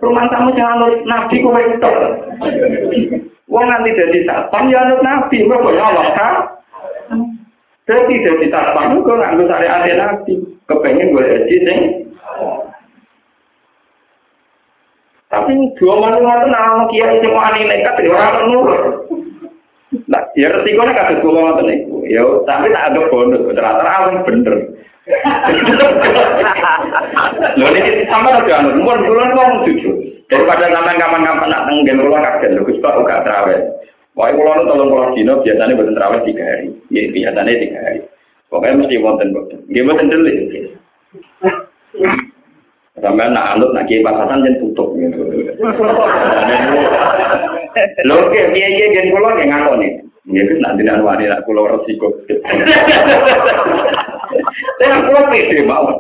Rumah tamu jangan anut nabi kowe itu. Wong nanti jadi satpam ya anut nabi, mereka nyolong kan? Jadi dari satpam itu nganggo syariat nabi. Kepengen gue haji sing tapi dua malam itu nama kiai sing wani nekat ya orang nurut. Nah, ya resikonya kata dua malam itu. Ya, tapi tak ada bonus. Ternyata awal bener. Lho ini sama udah anu, mun kula ngomong jujur. Daripada sampean kapan-kapan nak tenggen kula kaget lho Pak uga trawe. Pokoknya kalau nu tolong kalau dino biasanya buatan terawih tiga hari, ya biasanya tiga hari. Pokoknya mesti wonten dia buatan dulu ya. Sampai nak anut nak kiai pasasan jen tutup gitu. Lho, kiai kiai jen kulo yang ngaku nih. Ya kan nanti nanti wani nak kulo resiko. Saya kulo pede banget.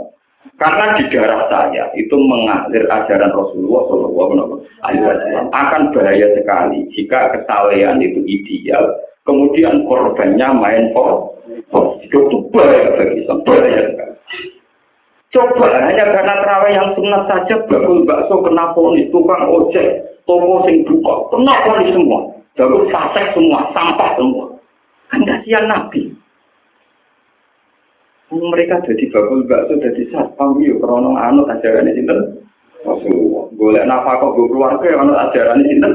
Karena di darah saya itu mengalir ajaran Rasulullah Shallallahu Alaihi Wasallam akan bahaya sekali jika kesalehan itu ideal, kemudian korbannya main for, itu bahaya bagi bahaya. Coba hanya karena terawih yang sunat saja bakul bakso kena ponis, tukang ojek, toko sing buka, kena ponis semua. Bakul fasek semua, sampah semua. Kan kasihan Nabi mereka jadi bakul bakso jadi satpam yo krono anut ajaran sinten Rasulullah. Golek nafkah kok keluarga anut ajaran ini sinten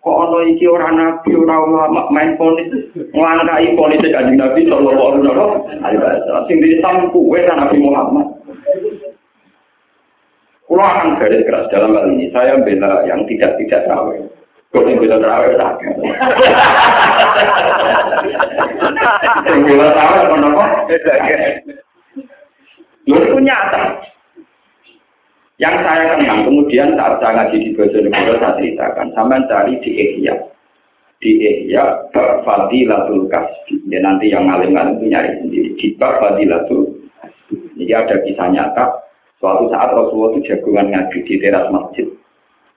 Kok ono iki ora nabi ora ulama main ponis nglangkai ponis kanjeng Nabi sallallahu alaihi wasallam. Sing disam kuwe Nabi Muhammad. Akan garis keras dalam hal ini. Saya bela yang tidak tidak tahu. Kok sing terawih sakit. Sing bisa terawih apa nopo? Lu itu nyata. Yang saya kenang, kemudian saat saya ngaji di Bojonegoro saya ceritakan, sama cari di Ihya. Di Ihya, Bak Fadilatul Kasbi. Ya nanti yang ngalim-ngalim itu nyari sendiri. Di Bak Fadilatul Jadi ada kisah nyata, suatu saat Rasulullah itu jagungan ngaji di teras masjid.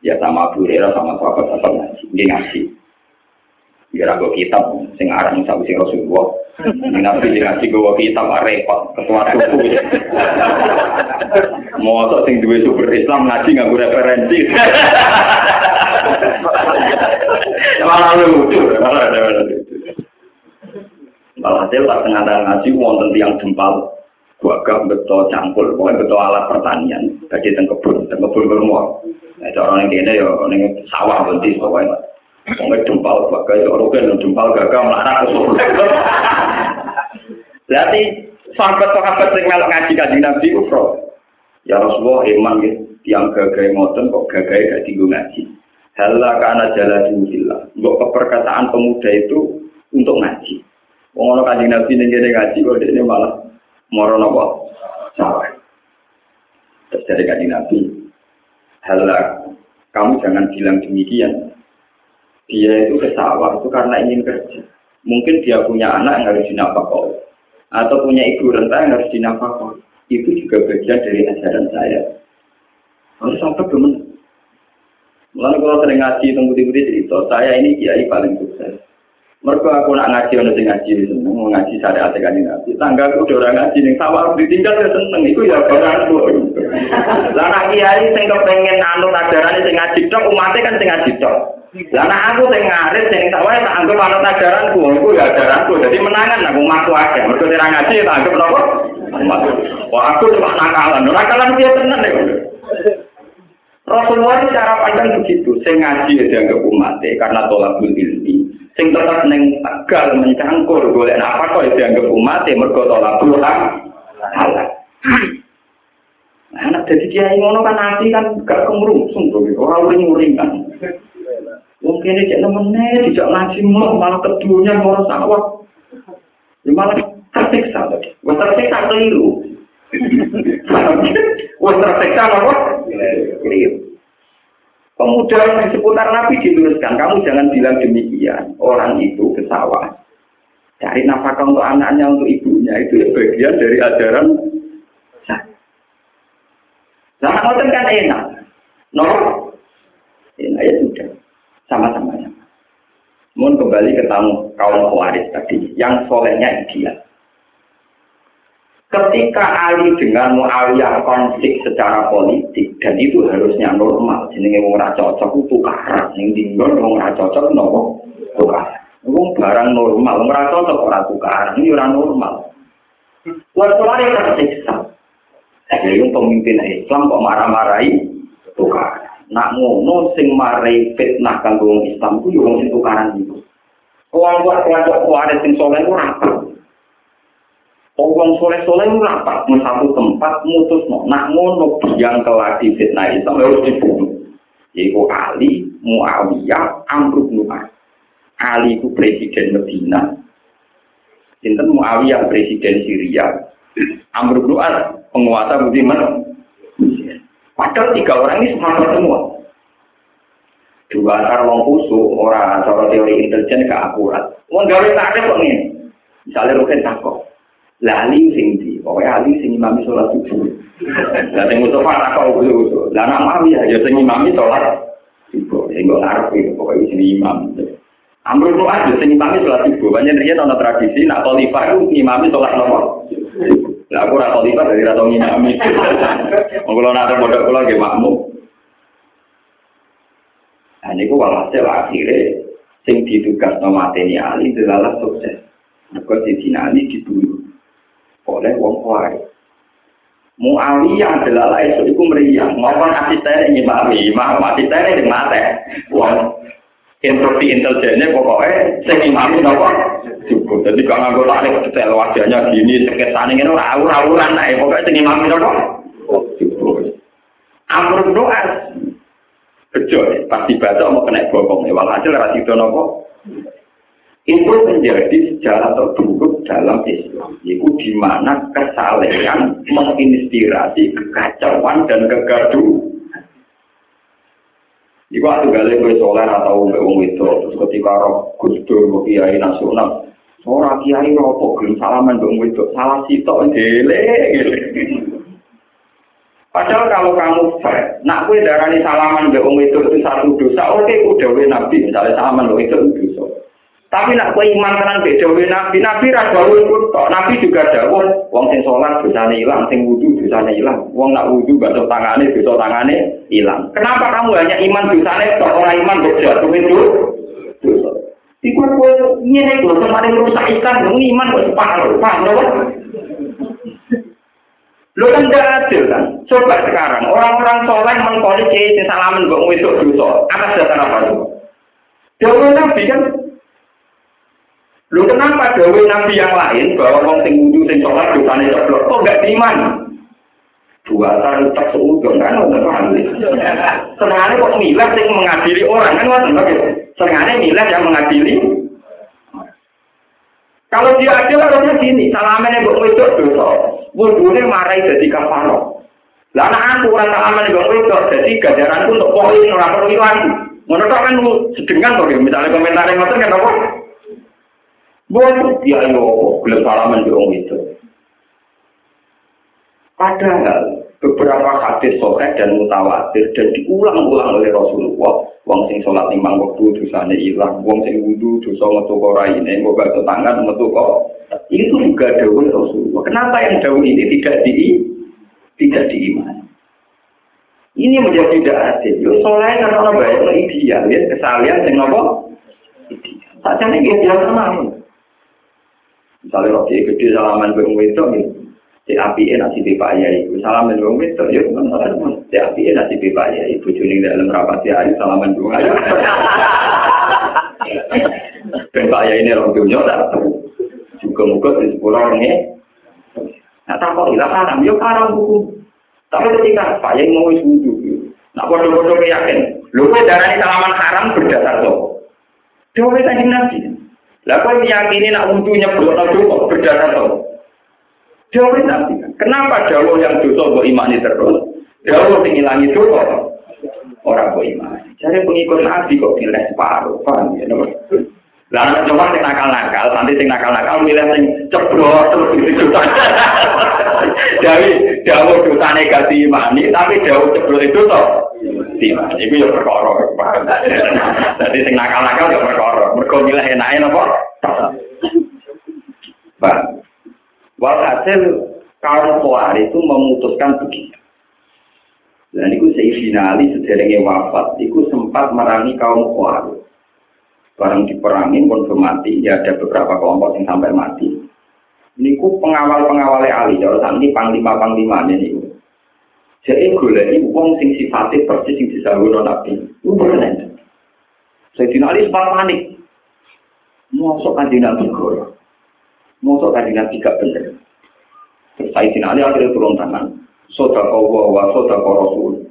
Ya sama Abu Hurairah sama sahabat-sahabat ngaji, dia ngaji. Biar aku kitab, sing arang sabu sing Rasulullah. Nabi ngaji gue kitab, repot, ketua suku. Mau sing duwe super Islam ngaji nggak gue referensi. Malah lucu, malah lucu. Malah hasil tak tengah ngaji, wonten tiang jempal, gua gak betul campur, pokoknya betul alat pertanian, bagi teng kebun, teng kebun. Nah, orang yang kene yo ning sawah bentis pokoknya. Pokoknya jempal bagai orang jempal gagal melarat Berarti sahabat-sahabat yang melok ngaji kaji Nabi Ufro. Ya Rasulullah iman gitu. Yang gagal ngoten kok gagal gak tinggu ngaji. Hala kana jalan billah. Mbok keperkataan pemuda itu untuk ngaji. Ana kanjeng Nabi kene ngaji kok ini malah moro napa? Salah. Terus dari kanjeng Nabi, Hala kamu jangan bilang demikian. Dia itu ke sawah itu karena ingin kerja. Mungkin dia punya anak yang harus dinafkahi atau punya ibu renta yang harus dinafkahi. Itu juga bagian dari ajaran saya. Harus sampai benar. Mulai kalau sering ngaji tunggu-tunggu cerita, saya ini kiai paling sukses. Mereka aku nak ngaji ono sing ngaji seneng mau ngaji syariat kan ngaji. Tangga aku udah orang ngaji ning sama ditinggal ya seneng iku ya barangku. Lah nak kiai sing kepengin anu ajarane sing ngaji tok umate kan sing ngaji tok. Lah aku sing ngarit sing tak wae tak anggap anut ajaranku iku ya ajaranku. Jadi menangan aku umatku akeh. Mergo ora ngaji tak anggap napa? Wah aku cuma nakalan. Nakalan dia tenan ya. Rasulullah cara pandang begitu. Sing ngaji ya dianggap umatnya karena tolak ilmi. Sing tetap neng tegal mencangkur golek apa kok dianggap umat ya mergo tolak Tuhan halal anak jadi kiai ngono kan nanti kan gak kemurungsung tuh orang uring uringan mungkin ini cek nemennya tidak ngaji mau malah keduanya mau sawah. Malah tersiksa wah tersiksa keliru. Wah tersiksa apa? Keliru Pemuda yang di seputar Nabi diluruskan, kamu jangan bilang demikian. Orang itu ke sawah. Cari nafkah untuk anaknya, untuk ibunya. Itu ya bagian dari ajaran. Nah, ngoten kan enak. No? Enak ya sudah. Sama-sama. Mohon kembali ke tamu kaum Khawarij tadi. Yang solehnya ideal. Ketika Ali dengan Muawiyah konflik secara politik dan itu harusnya normal, jenenge wong ora cocok itu tukaran, ning dinggon wong ora cocok nopo tukaran. Wong barang normal, wong ora cocok ora tukaran, ini ora normal. Wong yang tersiksa. Jadi yang pemimpin Islam kok marah-marahi tukaran. Nak ngono sing marai fitnah kanggo Islam ku yo wong sing tukaran itu. Wong kuat kelompok kuat sing soleh ora Wong soleh-soleh itu rapat di satu tempat mutus no. Nak ngono yang keladi fitnah itu harus dibunuh. Yaitu Ali, Muawiyah, Amr bin Ali itu presiden Medina. Sinten Muawiyah presiden Syria. Amr bin penguasa Budiman. Padahal tiga orang ini semangat semua. Dua wong kusu, orang cara teori intelijen gak akurat. Wong gawe tak ada kok ini. Misalnya Rukin takut. Lali sing di pokoke ali sing imami salat subuh lah sing Mustafa tak kok usul lah nak mami ya sing imami salat subuh sing kok arep iki pokoke sing imam Amrul itu ada, sing imami sholat subuh. Banyak dia nona tradisi, nak khalifah itu imami sholat nomor. Lah aku rata khalifah dari rata imami. Kalau nak ada kalau gak makmum. Nah ini walhasil akhirnya, sing ditugas nama Teni Ali adalah sukses. Maka si Ali dibunuh. Oleh wong kuai. Muawiyah adalah lain itu meriah. Maupun asisten ini mami, mau asisten ini mati. Wong instruksi intelijennya pokoknya sing imami nopo cukup. Jadi kalau nggak tarik detail wajahnya gini, sekitar ini ora awur-awuran nah, pokoknya sing imami nopo cukup. Amr doa bejo pasti baca mau kena bokong walhasil ra sida napa itu menjadi sejarah terburuk dalam Islam. Itu di mana kesalehan menginspirasi kekacauan dan kegaduhan. Iku waktu gale kowe soleh atau mbek wong itu terus ketika roh Gusdur kiai nasional ora kiai ropo gelem salaman wong itu salah sitok dele. Padahal kalau kamu fair, nak kue darani salaman mbek wong itu itu satu dosa, oke udah nabi misalnya salaman mbek itu dosa. Tapi nak kowe iman tenan beda nabi, nabi ra gawe tok. Nabi juga dawuh, wong sing salat dosane ilang, sing wudu dosane ilang. Wong nak wudu gak tangane, dosa tangane ilang. Kenapa kamu hanya iman dosane tok ora iman beda kowe itu? Iku kowe ngene lho, kemarin rusak ikan, iman kok separuh, paham? Lo kan gak adil kan? Coba sekarang, orang-orang soleh mengkoli kiai salaman mbok wedok dosa. Atas dasar apa itu? Dewa Nabi kan Lu kenapa dawe nabi yang lain bahwa wong sing wudu sing sholat dosane ceblok kok gak iman? Dua tahun tak seudon kan udah paham. Senangnya kok milah sing mengadili orang kan ngoten lho. Senangnya milah yang mengadili. Kalau dia adil harusnya gini, salamannya mbok wedok dosa. Wudune marai dadi kafaro. Lah anak aku ora salaman mbok wedok dadi ganjaranku untuk poin ora perlu ilang. Ngono kan sedengan kok misalnya komentar yang ngoten kan apa? Buat dia yo, belum salaman itu. Padahal beberapa hadis sore dan mutawatir dan diulang-ulang oleh Rasulullah. Wong sing sholat limang waktu dosanya hilang, wong sing wudhu dosa metu kora ini, mau baca tangan metu kok. Itu juga dawuh Rasulullah. Kenapa yang dawuh ini tidak di tidak diimani? Ini menjadi tidak adil. Yo soleh karena orang baik ideal ya kesalian sing nopo. Saja nih dia tenang. Misalnya waktu gede salaman bang wedok ya, si api enak si bapak ya salaman bang wedok ya bukan salaman si api enak si bapak ya ibu juning dalam rapat ya hari salaman bang ayah. Bapak ya ini orang dunia tak tahu. Juga muka di sekolah orangnya. Nah tak kok hilang haram, ya haram hukum. Tapi ketika Pak yang mau wudhu, nah bodoh-bodoh yakin, lu darah salaman haram berdasar tuh. Dewa tadi nabi. Lah kok meyakini nak wudhu nyebut dosa berdasar to. Dewe nanti. Kenapa jauh yang dosa mbok imani terus? Jauh sing ilangi dosa. Ora mbok imani. Jadi pengikut nabi kok pilih separuh, paham ya? Lah nek coba sing nakal-nakal, nanti sing nakal-nakal milih sing ceblok terus gitu. Jadi jauh dosa negatif imani, tapi jauh ceblok itu toh. Timah, itu ya perkara. Jadi sing nakal-nakal ya perkara. Mergo milih enake napa? Pak. Walhasil kaum Khawarij itu memutuskan begitu. Dan itu finali sederenge wafat, itu sempat merangi kaum Khawarij. Barang diperangi pun mati, ya ada beberapa kelompok yang sampai mati. Ini pengawal-pengawalnya Ali, kalau saat ini panglima-panglimanya ini. Jadi golek wong sing sifatnya persis sing disawuno Nabi. Itu bener. Sayyidina Ali sempat panik. Mosok kanjeng Nabi goro. Mosok kanjeng Nabi gak bener. Terus Sayyidina Ali akhirnya turun tangan. Sodaka wa wa sodaka Rasul.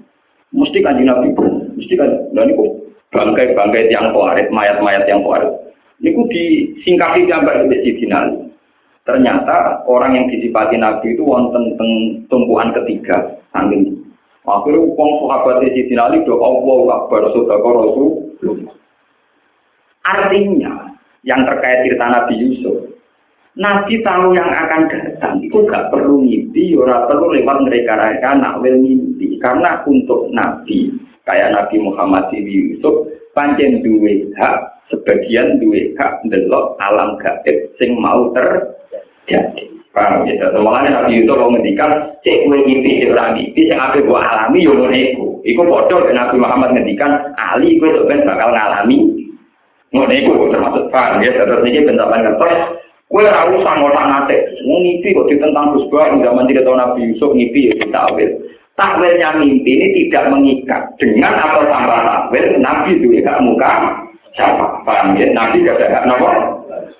Mesti Nabi bener. Mesti kan, dan itu bangkai-bangkai yang kuarit, mayat-mayat yang kuarit. Ini disingkapi gambar di Sayyidina Ali. Ternyata orang yang disipati Nabi itu wonten tumpuan ketiga saking. Akhirnya uang sahabat di sini Ali do Allah Akbar. Artinya yang terkait cerita Nabi Yusuf, Nabi tahu yang akan datang itu gak perlu mimpi, ora perlu lewat mereka mereka nak wil mimpi karena untuk Nabi kayak Nabi Muhammad di Yusuf panjang duwe hak sebagian duwe hak delok alam gaib sing mau ter jadi paham ya? Makanya nabi itu mau ngendikan cek gue ngimpi cek orang ngimpi yang apa gue alami yo ngono iku. Iku bodoh nabi Muhammad ngendikan ali gue sebenarnya bakal ngalami. Ngono iku termasuk paham ya? Terus ini pendapat ngertos gue harus sama tak nate mau ngimpi kok ditentang Gus Bah zaman tidak tahu Nabi Yusuf ngimpi ya kita ambil takwilnya mimpi ini tidak mengikat. Dengan atau tanpa takwil Nabi itu ya muka siapa? Paham ya? Nabi gak ada nopo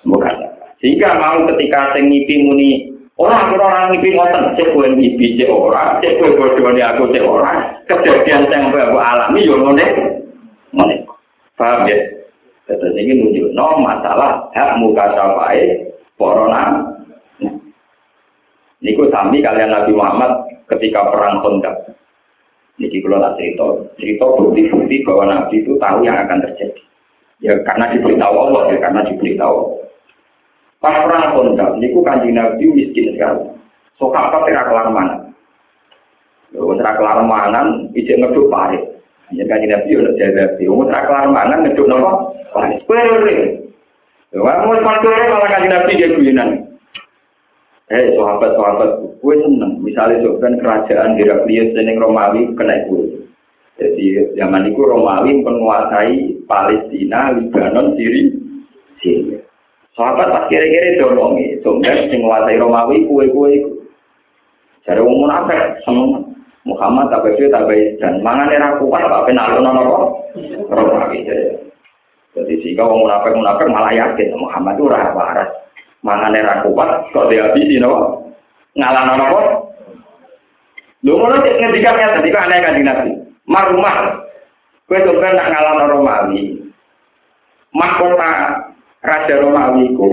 muka Sehingga mau ketika sing ngipi muni Orang orang ngipi ngoten, cek kowe ngipi cek ora, cek kowe bodhone aku cek ora. Kejadian sing aku alami yo ngene. Ngene. Paham ya? Terus ini nunjuk no masalah hak muka sapai corona. Niku sami kalian Nabi Muhammad ketika perang Khandaq. Niki kalau tak cerita, cerita bukti-bukti bahwa Nabi itu tahu yang akan terjadi. Ya karena diberitahu Allah, ya karena diberitahu. Pas perang kondak, niku kanji Nabi miskin sekali. So apa kira kelar mana? Wong ora kelar mangan, ijek ngeduk pare. Ya kanji Nabi yo jaga di. Wong ora kelar mangan ngeduk napa? Pare. Pare. Wong mau pantore malah kanji Nabi dia guyonan. Eh, sahabat-sahabat, gue seneng. Misalnya kan kerajaan Heraklius dan Romawi kena gue. Jadi zaman itu Romawi menguasai Palestina, Lebanon, Syria. Sahabat pas kira-kira dorongi, sumber sing nguasai Romawi kue-kue iku. Jare wong munafik seneng Muhammad tak bae tak bae dan mangan era kuat apa penalun apa Romawi jadi. Jadi jika wong munafik munafik malah yakin Muhammad itu ora waras. Mangan era kuat kok dihabisi napa? Ngalah apa? Lho ngono cek ngendikan ya tadi kan aneh Nabi. Marumah. Kowe sampeyan nak ngalah Romawi. Mahkota Raja Romawi ku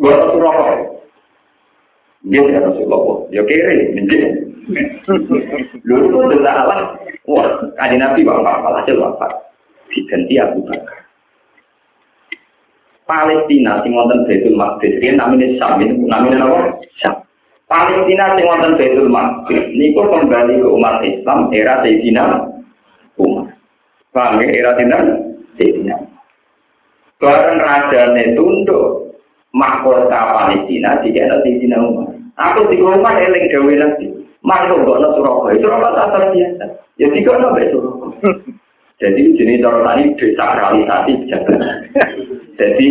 buat rokok. Dia tidak Rasulullah. Dia kiri, menjadi. Lalu itu adalah Allah. Wah, ada Nabi bapak, hasil bapak. Diganti Abu Bakar. Palestina sing wonten Baitul Maqdis riyen namine Syam namine apa? Syam. Palestina sing wonten Baitul Maqdis niku kembali ke umat Islam era Sayyidina Umar. Ya era Sayyidina Bareng rajane tunduk mahkota Palestina jika nanti Cina Umar. Aku di rumah eling gawe nanti. Makhluk kok no Surabaya, Surabaya tak biasa. Ya tiga no Surabaya. Jadi jenis cara tadi desakralisasi jabatan. Jadi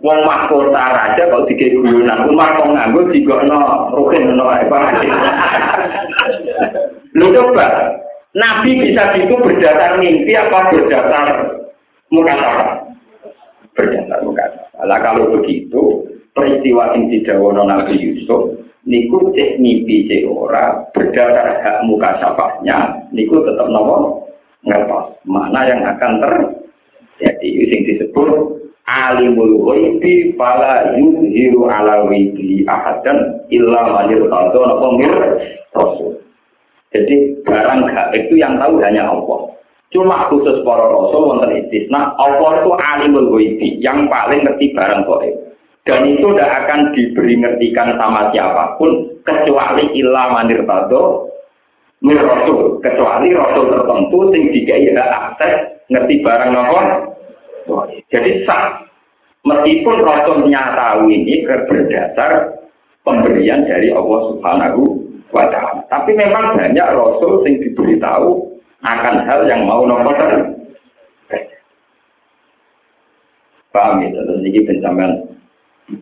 wong mahkota raja kalau tiga guyonan Umar kok nganggo tiga no rukin no apa. Lu coba, Nabi bisa gitu berdasar mimpi apa berdasar muka berdasar muka Lah kalau begitu, peristiwa yang didawono Nabi Yusuf, niku cek mimpi cek ora, berdasar hak muka niku tetap nopo ngertos. Mana yang akan ter jadi yang disebut alimul ghaibi fala yuzhiru ala ghaibi ahadan illa manir tadon apa mir rasul. Jadi barang gak itu yang tahu hanya Allah. Cuma khusus para rasul wonten istisna, Allah itu alimul ghaibi, yang paling ngerti barang gaib. Dan itu tidak akan diberi ngertikan sama siapa pun kecuali ilah manir mir rasul, kecuali rasul tertentu sing dikai hak akses ngerti barang nopo. Jadi sah meskipun rasulnya tahu ini berdasar pemberian dari Allah Subhanahu wa taala. Tapi memang banyak rasul sing diberitahu akan hal yang mau nomor Paham ya, terus ini pencapaian.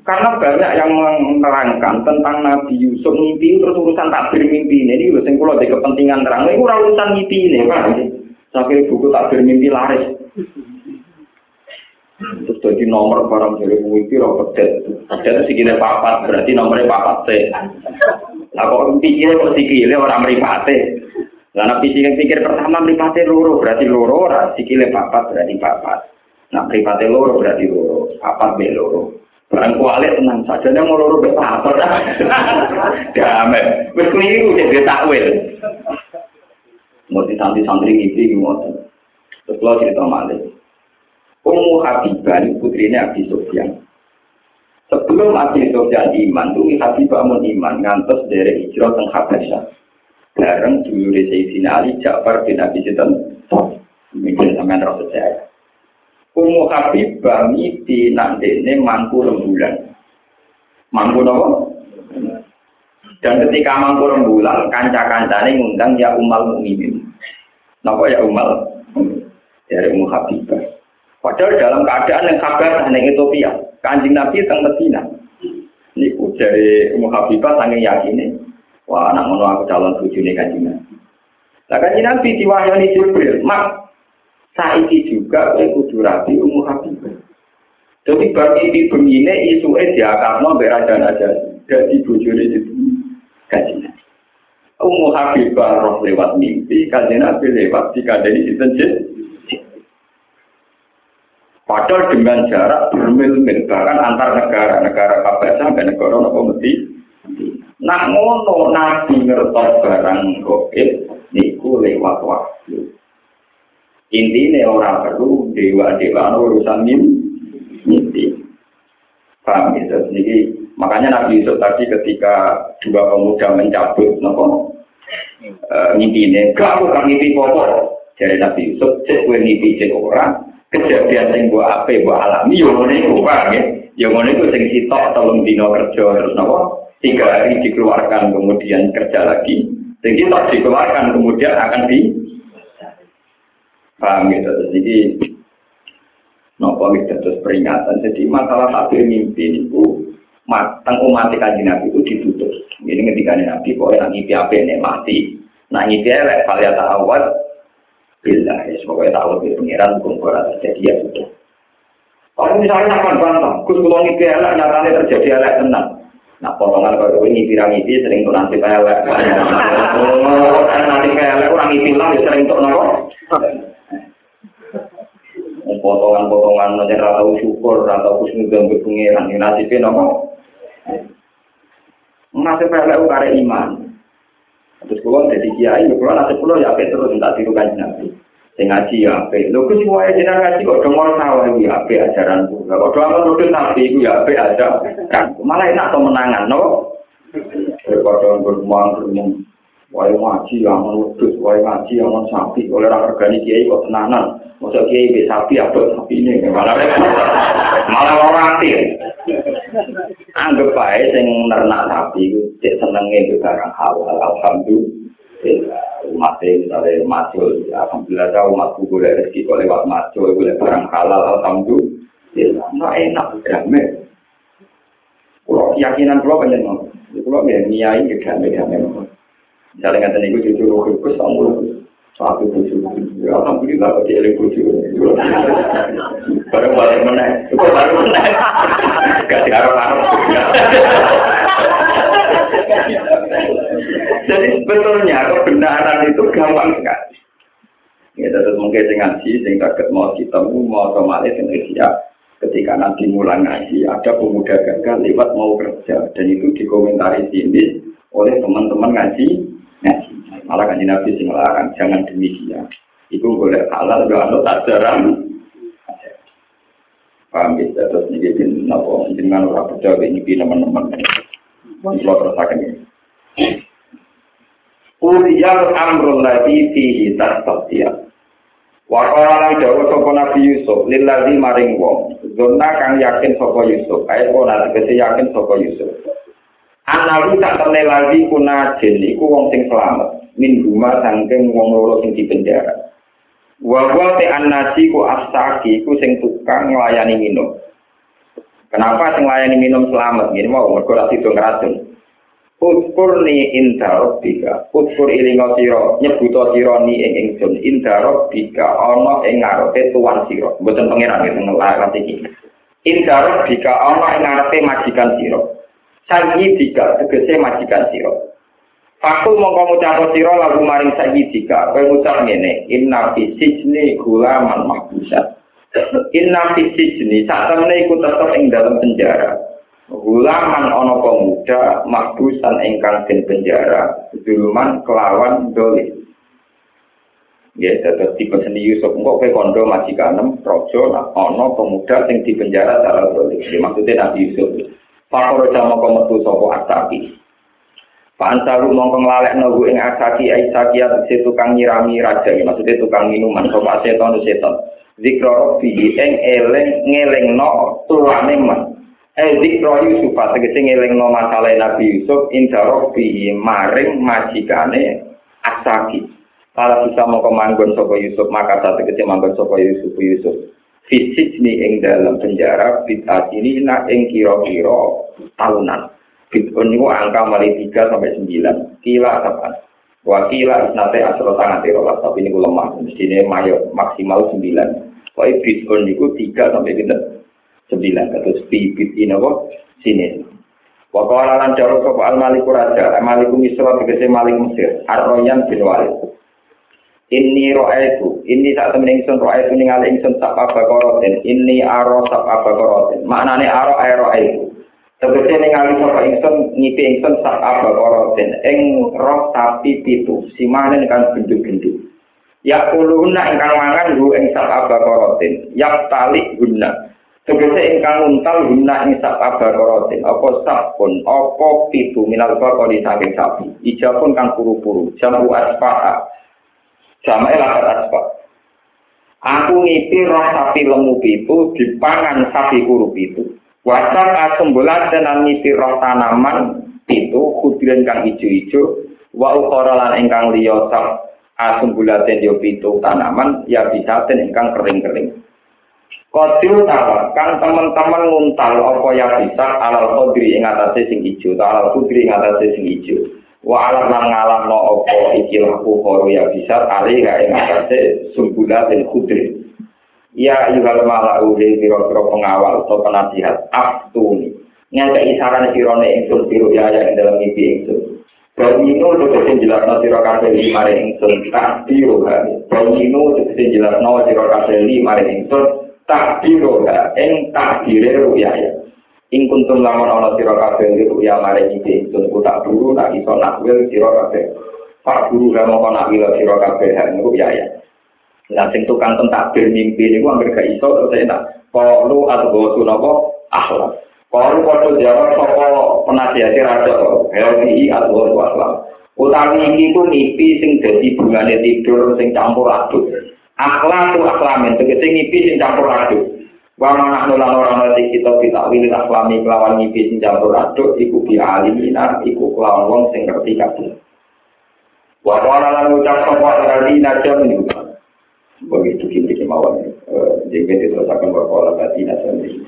Karena banyak yang menerangkan tentang Nabi Yusuf mimpi terus urusan takbir mimpi ini, ini urusan kalau ada kepentingan terang, ini urusan mimpi ini, paham ya? Sampai buku takbir mimpi laris. Terus jadi nomor barang dari mimpi roh pedet. Pedet itu segini papat, berarti nomornya papat C. Lah kok pikirnya kok sikilnya orang meripate. Karena pikir pikir pertama meripati loro berarti loro, sikile papat berarti papat. Nah meripati loro berarti loro, papat be loro. Barang kualit tenang saja, dia mau loro be papat. Damai, wis keliru jadi takwil. Mau santri santri ngisi gimana? Terus lo cerita malik. Ummu Habibah ini putrinya Abi Sofyan. Sebelum Abi Sofyan iman, tuh Habibah mau iman ngantos dari hijrah ke Habasyah. Bareng dulu di Sayyidina Ali Ja'far bin Abi Sinten mungkin sampean rasa saya. Umu Habibah miti nandene mangku rembulan. Mangku nopo? Dan ketika mangku rembulan kanca-kancane ngundang ya umal mukminin napa ya umal? Dari Umu Habibah padahal dalam keadaan yang kabar hanya Ethiopia. Kanjeng Nabi teng Medina. Niku dari Umu Habibah saking yakine Wah, anak ngono aku calon bojone kanjeng Nabi. Lah kanjeng Nabi diwahyani Jibril, "Mak, saiki juga kowe kudu rapi umur Habibah." Jadi bagi di begini isuke diakarno mbek raja-raja. jadi bojone itu kaji nabi Ummu Habibah roh lewat mimpi, kaji nabi lewat di situ Padahal dengan jarak bermil-mil, bahkan antar negara, negara Kabasa sampai negara Nopo Medi. Nah ngono nabi ngertos barang goib, niku lewat waktu. Intinya orang perlu dewa-dewa urusan mimpi. Paham gitu? Jadi makanya Nabi Yusuf tadi ketika dua pemuda mencabut nopo mimpi ini, gak aku kan mimpi pokok. Jadi Nabi Yusuf, cek gue mimpi cek orang, kejadian sing mbok ape mbok alami yo ngene iku paham ya yo ngene iku sing sitok telung dino kerja terus napa tiga hari dikeluarkan kemudian kerja lagi. Sing sitok dikeluarkan kemudian akan di paham gitu. Jadi nopo itu terus peringatan. Jadi masalah takdir mimpi itu matang umat kaji nabi itu ditutup. Ini ketika nabi kok yang ngipi apa ini mati? Nah ngipi elek kalian awal bila ya semoga tahu di pengiran ora terjadi ya sudah. Kalau misalnya akan bantah kus kalau ngipi elek nyatanya terjadi elek tenang nah potongan kalau ini pirang ngipi sering tuh nanti elek oh nanti elek orang ngipi lah ya sering tuh nopo potongan-potongan nanti tahu syukur atau kusnudam ke pengiran ini nasibnya nopo nasib elek ukare iman. Terus kalau jadi kiai, kalau nasib kalau ya terus minta tiru kan nabi. Saya ngaji ya ape. Lo kus semua jenengan ngaji kok dongol sawah ya ape ajaran ku. Kalau doang kan udah nabi itu ya ape aja. Kan malah enak atau menangan, no? Daripada bermuang bermuang. Wah ngaji yang menudus, wah ngaji yang men sapi. Oleh orang organik kiai kok tenanan. Masa kiai be sapi apa sapi ini? Malah malah orang aktif. Anggap baik sing nernak sapi itu cek senenge barang halal. Alhamdulillah. Umat misalnya macul, alhamdulillah tahu umat boleh rezeki kok lewat macul, boleh barang halal, alhamdulillah. Nah enak, damai. Kalau keyakinan kalau banyak kalau ya niai ya damai damai. Misalnya kata niku cucu roh kus sama satu bucu. Alhamdulillah kok dia bucu. Baru balik mana? Baru? Gak diharap-harap. Jadi sebetulnya kebenaran itu gampang sekali. Ya, terus mungkin dengan si, sing kaget mau ketemu, mau otomatis yang siap. Ketika nanti mulai ngaji, ada pemuda gagal lewat mau kerja. Dan itu dikomentari sini oleh teman-teman ngaji. ngaji. Malah kan Nabi sing larang, jangan demikian. Itu boleh halal, gak ada tak jarang. Paham ya, terus ini bin, apa, dengan orang berjauh ini teman-teman. Kalau terus ini. Uliyal amrul ladhi fihi tasabiyah. Wakala lan dawa sapa Nabi Yusuf lillazi maring wong. Zona kang yakin sapa Yusuf, kaya kona tegese yakin sapa Yusuf. Analu tak temne lagi kuna jin iku wong sing selamat. Min guma sangking wong loro sing dipenjara. Wa wa te annasi ku astaki ku sing tukang nglayani minum. Kenapa sing nglayani minum selamat? Gini mau mergo ra sido ngracun. Utkur ni inda robbika. Utkur ilinga siro. Nyebuto siro ni ing ingsun. Inda robbika. Ono ing ngarepe tuan siro. Bukan pengiran itu ngelarang ini. Inda robbika. Ono ing ngarepe majikan siro. Sangi tiga. Tegese majikan siro. Fakul mongko ngucap siro lagu maring sangi tiga. Kau ngucap ngene. Inna fisijni gulaman mahbusat. Inna fisijni. Saat temen ikut tetap ing dalam penjara. Gulaman ono pemuda makbusan ingkang den penjara duluman kelawan doli. Ya, terus tipe seni Yusuf engkau ke kondo majikanem rojo nah ono pemuda sing di penjara secara. Jadi maksudnya Nabi Yusuf. Fakor jama kometu sopo asaki. Pak Ansaru mongkong lalek nogu ing asaki aisaki si tukang nyirami raja. Ya, maksudnya tukang minuman sopo aseton seton. Zikro rofi ing eleng ngeleng no tuane man. Eh zikro Yusuf tegese ngelingno masalah Nabi Yusuf inda rabbi maring majikane Asaki. Para bisa mau kemanggon sapa Yusuf maka saat tegese manggon sapa Yusuf Yusuf. Fisik ni ing dalam penjara bid'at ini nak ing kira-kira tahunan. Bid'un niku angka mali 3 sampai 9. Kila kapan? Wakila isnate asro sangat terolas tapi ini lemah. Mestinya mayo maksimal 9. Pokoknya bid'un niku 3 sampai 9. Sembilan atau bibit ini apa sini Wa qala lan dawu sapa al maliku raja, maliku misra tegese malik Mesir, Ar-Royan bin Walid. Inni ro'aitu, ini saat temen ingsun ro'aitu ningali ingsun sak abakorotin, ini aro sak abakorotin. Maknane aro ae ro'aitu. Tegese ningali sapa ingsun ngipi ingsun sak abakorotin, ing roh sapi pitu, simanen kan gendut-gendut. Ya kuluna ingkang mangan hu ing sak abakorotin, yak tali guna. Tegese ingkang untal guna ing sak abakorotin, apa sabun, apa pitu minal bakori saking sapi. Ijapun kang puru-puru, jamu aspaha. Jamae lakat aspa. Aku ngipi roh sapi lemu pitu dipangan sapi puru pitu. Wasak asumbulat dan ngipi roh tanaman pitu kudiran kang ijo-ijo. Wa ukhara lan ingkang liya sak asumbulat yo pitu tanaman ya bisa ten ingkang kering-kering. Kodil tawar, kan teman-teman nguntal apa ya bisa alal kodri ing atase sing ijo, alal kudri ing atase sing ijo. Wa alat lan ngalah no iki laku koro ya bisa ali ga ing atase sumbula dan kudri. Ya juga malah uhe biro-biro pengawal atau penasihat aftuni. Nyata isaran sirone ingsun biru ya yang dalam mimpi ingsun. Dan ini untuk jelas no siro kabeh lima ingsun tak biru kan. Dan ini untuk jelas no siro ingsun takdiro ha ing takdire ruya ya ing kuntum lamun ana sira kabeh ruya mare iki ku tak buru nak iso nakwil sira kabeh pak guru ga mau nak wil sira kabeh ruya ya Nah, sing tukang tentakbir mimpi ini gua gak iso terus enak. Kalau atau gue napa akhlak. Kalau kau jawab sopo penasihat raja, LPI atau gue akhlak. Utawi iki ku mimpi sing dadi bungane tidur sing campur aduk. Akhlak tu akhlamin tegese ngipi sing campur aduk. Wa mana nulan ora ana kita kita wili akhlami kelawan ngipi sing campur aduk iku bi alimina iku kelawan wong sing ngerti kabeh. Wa ora lan ucap sapa najam niku begitu kini kemauan jadi itu akan berkola tadi niku.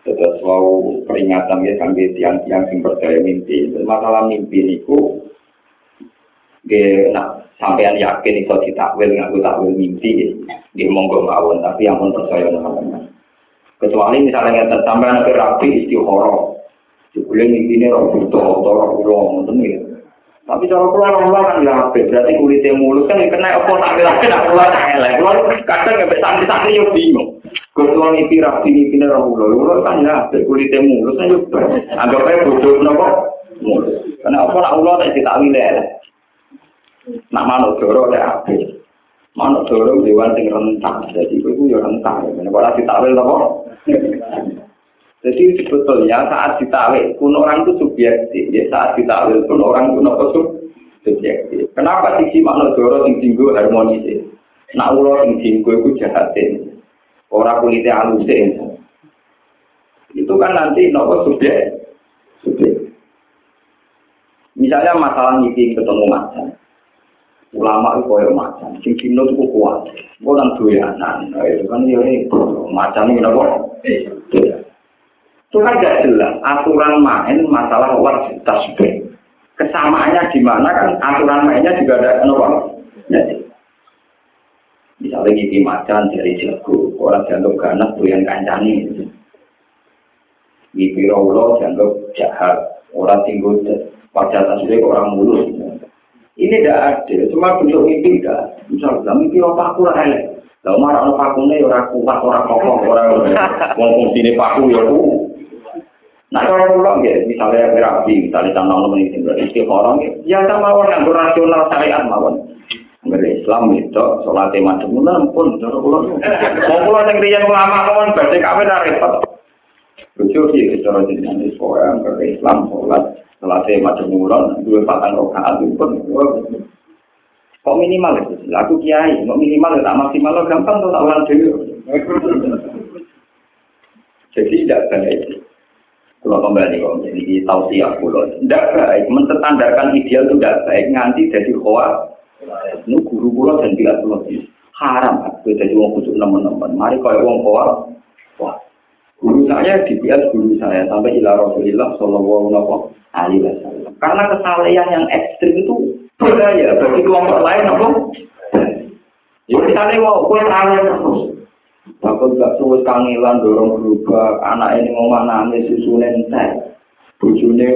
Terus mau peringatan ya sampai tiang-tiang sing percaya mimpi. Masalah mimpi niku, nak sampean yakin iso ditakwil ngaku takwil mimpi di monggo mawon tapi yang pun percaya teman. Kecuali misalnya yang sampean ke rapi istihoro jebule mimpi ini roh butuh roh roh ngoten ya. Tapi cara kula ora kan ya berarti kulitnya mulus kan kena apa tak kira kena kula tak elek. Kula kadang nggak santri-santri yo bingung. Ketua mimpi rapi mimpi ini roh kula kan ya kulitnya mulus kan yo anggap aja bodoh nopo mulus. Karena apa nak ulo tak ditakwil elek Nak manuk doro ada api. Manuk doro dewan sing rentang. Jadi itu ya rentang. Ini kalau ditawil apa? Jadi sebetulnya saat ditawil pun orang itu subjektif. Ya saat ditawil pun orang itu apa subjektif. Kenapa sisi manuk doro sing tinggu harmonis? Nak ulo sing tinggu itu jahatin. Orang kulitnya halusin. Itu kan nanti nopo subjek. Subjek. Misalnya masalah ngisi ketemu macam. Ulama itu koyo macam sing kino itu kuat. Gue nang doyanan itu kan ya ini macam ini kenapa? Itu kan gak jelas aturan main masalah wajib tasbih. Kesamaannya di mana kan aturan mainnya juga ada kenapa? Jadi misalnya gigi macan dari jago orang jantung ganas tuh yang kancani gigi rawlo jantung jahat orang tinggal pada tasbih orang mulus Ini tidak ada, cuma bentuk mimpi tidak. Misalnya, mimpi apa aku lah elek. Lalu marah orang pakunya orang kuat, orang kokoh, orang mau fungsi ini paku ya aku. Nah kalau pulang ya, misalnya berapi, misalnya tanah Allah ini berarti orang ya sama orang yang rasional syariat mawon. Nggak Islam itu, sholatnya macam mana pun, cara pulang. Yang rian ulama mawon, berarti kami dari repot. Lucu sih, secara jenis Islam, Islam, sholat. Selesai macam mulon, dua patang rokaat itu pun. Kok minimal itu? Aku kiai, kok minimal tak maksimal lo gampang tuh tak ulang dulu. Jadi tidak baik. Kalau kembali kok jadi tahu siap pulau, tidak baik. Mentetandarkan ideal itu tidak baik. Nganti jadi khoa, ini guru pulau dan tidak pulau haram. Aku jadi uang khusus teman-teman. Mari kau uang khoa, wah. Guru saya dibias guru saya sampai ila Rasulullah Shallallahu Alaihi Wasallam. Karena kesalahan yang ekstrim itu berbahaya bagi kelompok lain, apa? Ya misalnya mau kue salah terus, takut gak suwes kangelan dorong berubah, anak ini mau nangis susu nentai. bojone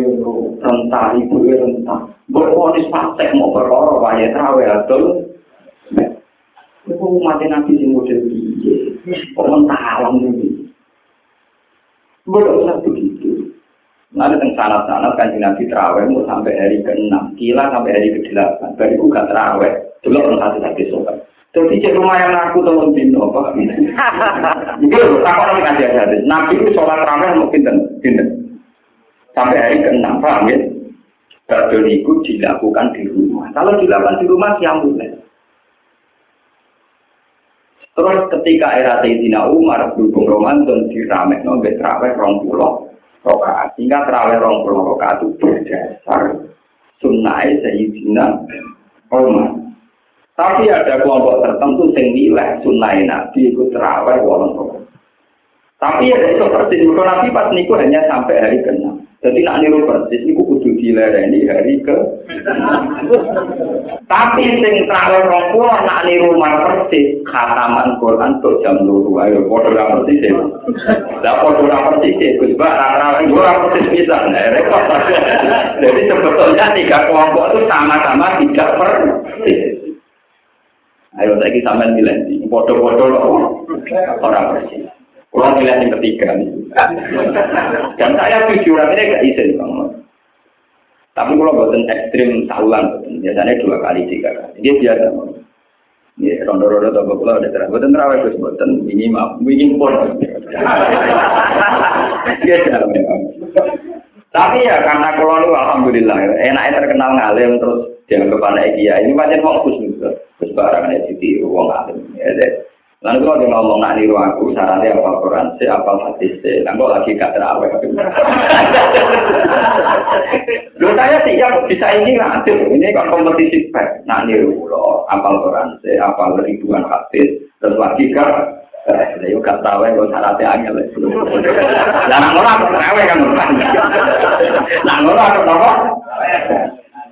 rentah ibu rentah mbok ponis praktek mau perkara wae trawe adol Iku mati nabi sing model piye? Kok mentah alam ini? Boleh usah begitu. Nanti teng sanat-sanat kan nabi terawih mau sampai hari ke-6, kila sampai hari ke-8. Baru itu gak terawih. Dulu orang satu lagi sobat. Jadi cek rumah yang aku tolong dino apa? Itu loh, tak orang ngaji hadis. Nabi itu sholat terawih mau pinter, pinter. Sampai hari ke-6, paham ya? Badul itu dilakukan di rumah. Kalau dilakukan di rumah, siang boleh. Terus ketika era Sayyidina Umar berhubung Ramadan diramek no terawih rong pulau rokaat. Sehingga terawih rong pulau rokaat itu berdasar sunnah Sayyidina Umar. Tapi ada kelompok tertentu yang nilai sunnah Nabi itu walang rokaat. Tapi ada itu persis. Kalau Nabi pas niku hanya sampai hari ke-6. Jadi nak niru persis niku kudu dilereni hari ke. Tapi sing rong pulau nak niru mar persis khataman Quran tuh jam loro ayo padha ra persis. Lah padha ra persis Gus Ba ra ra ora persis bisa repot. Jadi sebetulnya tiga kelompok itu sama-sama tidak persis. Ayo saiki sampean milih, padha-padha ora persis. Kalau milih yang ketiga. Dan saya jujur ini gak izin bang. Tapi kalau buatan ekstrim tahunan, biasanya dua kali tiga kali. Dia biasa. Ya, rondo-rondo atau bapak udah terang. Buatan terawih terus buatan ini maaf, ini pun. Dia jalan memang. Tapi ya karena kalau lu alhamdulillah enaknya terkenal ngalim terus jangan kepada dia ini macam mau khusus terus barang ada uang ngalim ya deh Lalu kalau dia ngomong nak niru aku, sarannya apa Quran, si apa hadis, si kok lagi gak terawih. Lu saya siap bisa ini lanjut, ini kan kompetisi back, nak niru lo, apal Quran, si apal ribuan hadis, terus lagi gak Eh, yo gak tahu kok syaratnya angel. Lah nang ora aku terawih kan. Nang ora aku apa?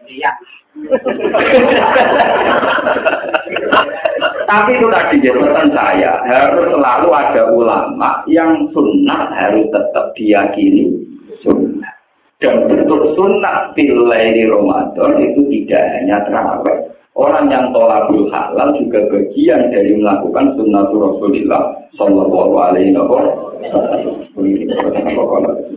Iya. Tapi itu tadi jabatan saya harus selalu ada ulama yang sunnah harus tetap diyakini sunnah. Dan bentuk sunnah di Ramadan itu tidak hanya terawih. Orang yang tolak halal juga bagian dari melakukan sunnah Rasulullah Sallallahu Alaihi Wasallam.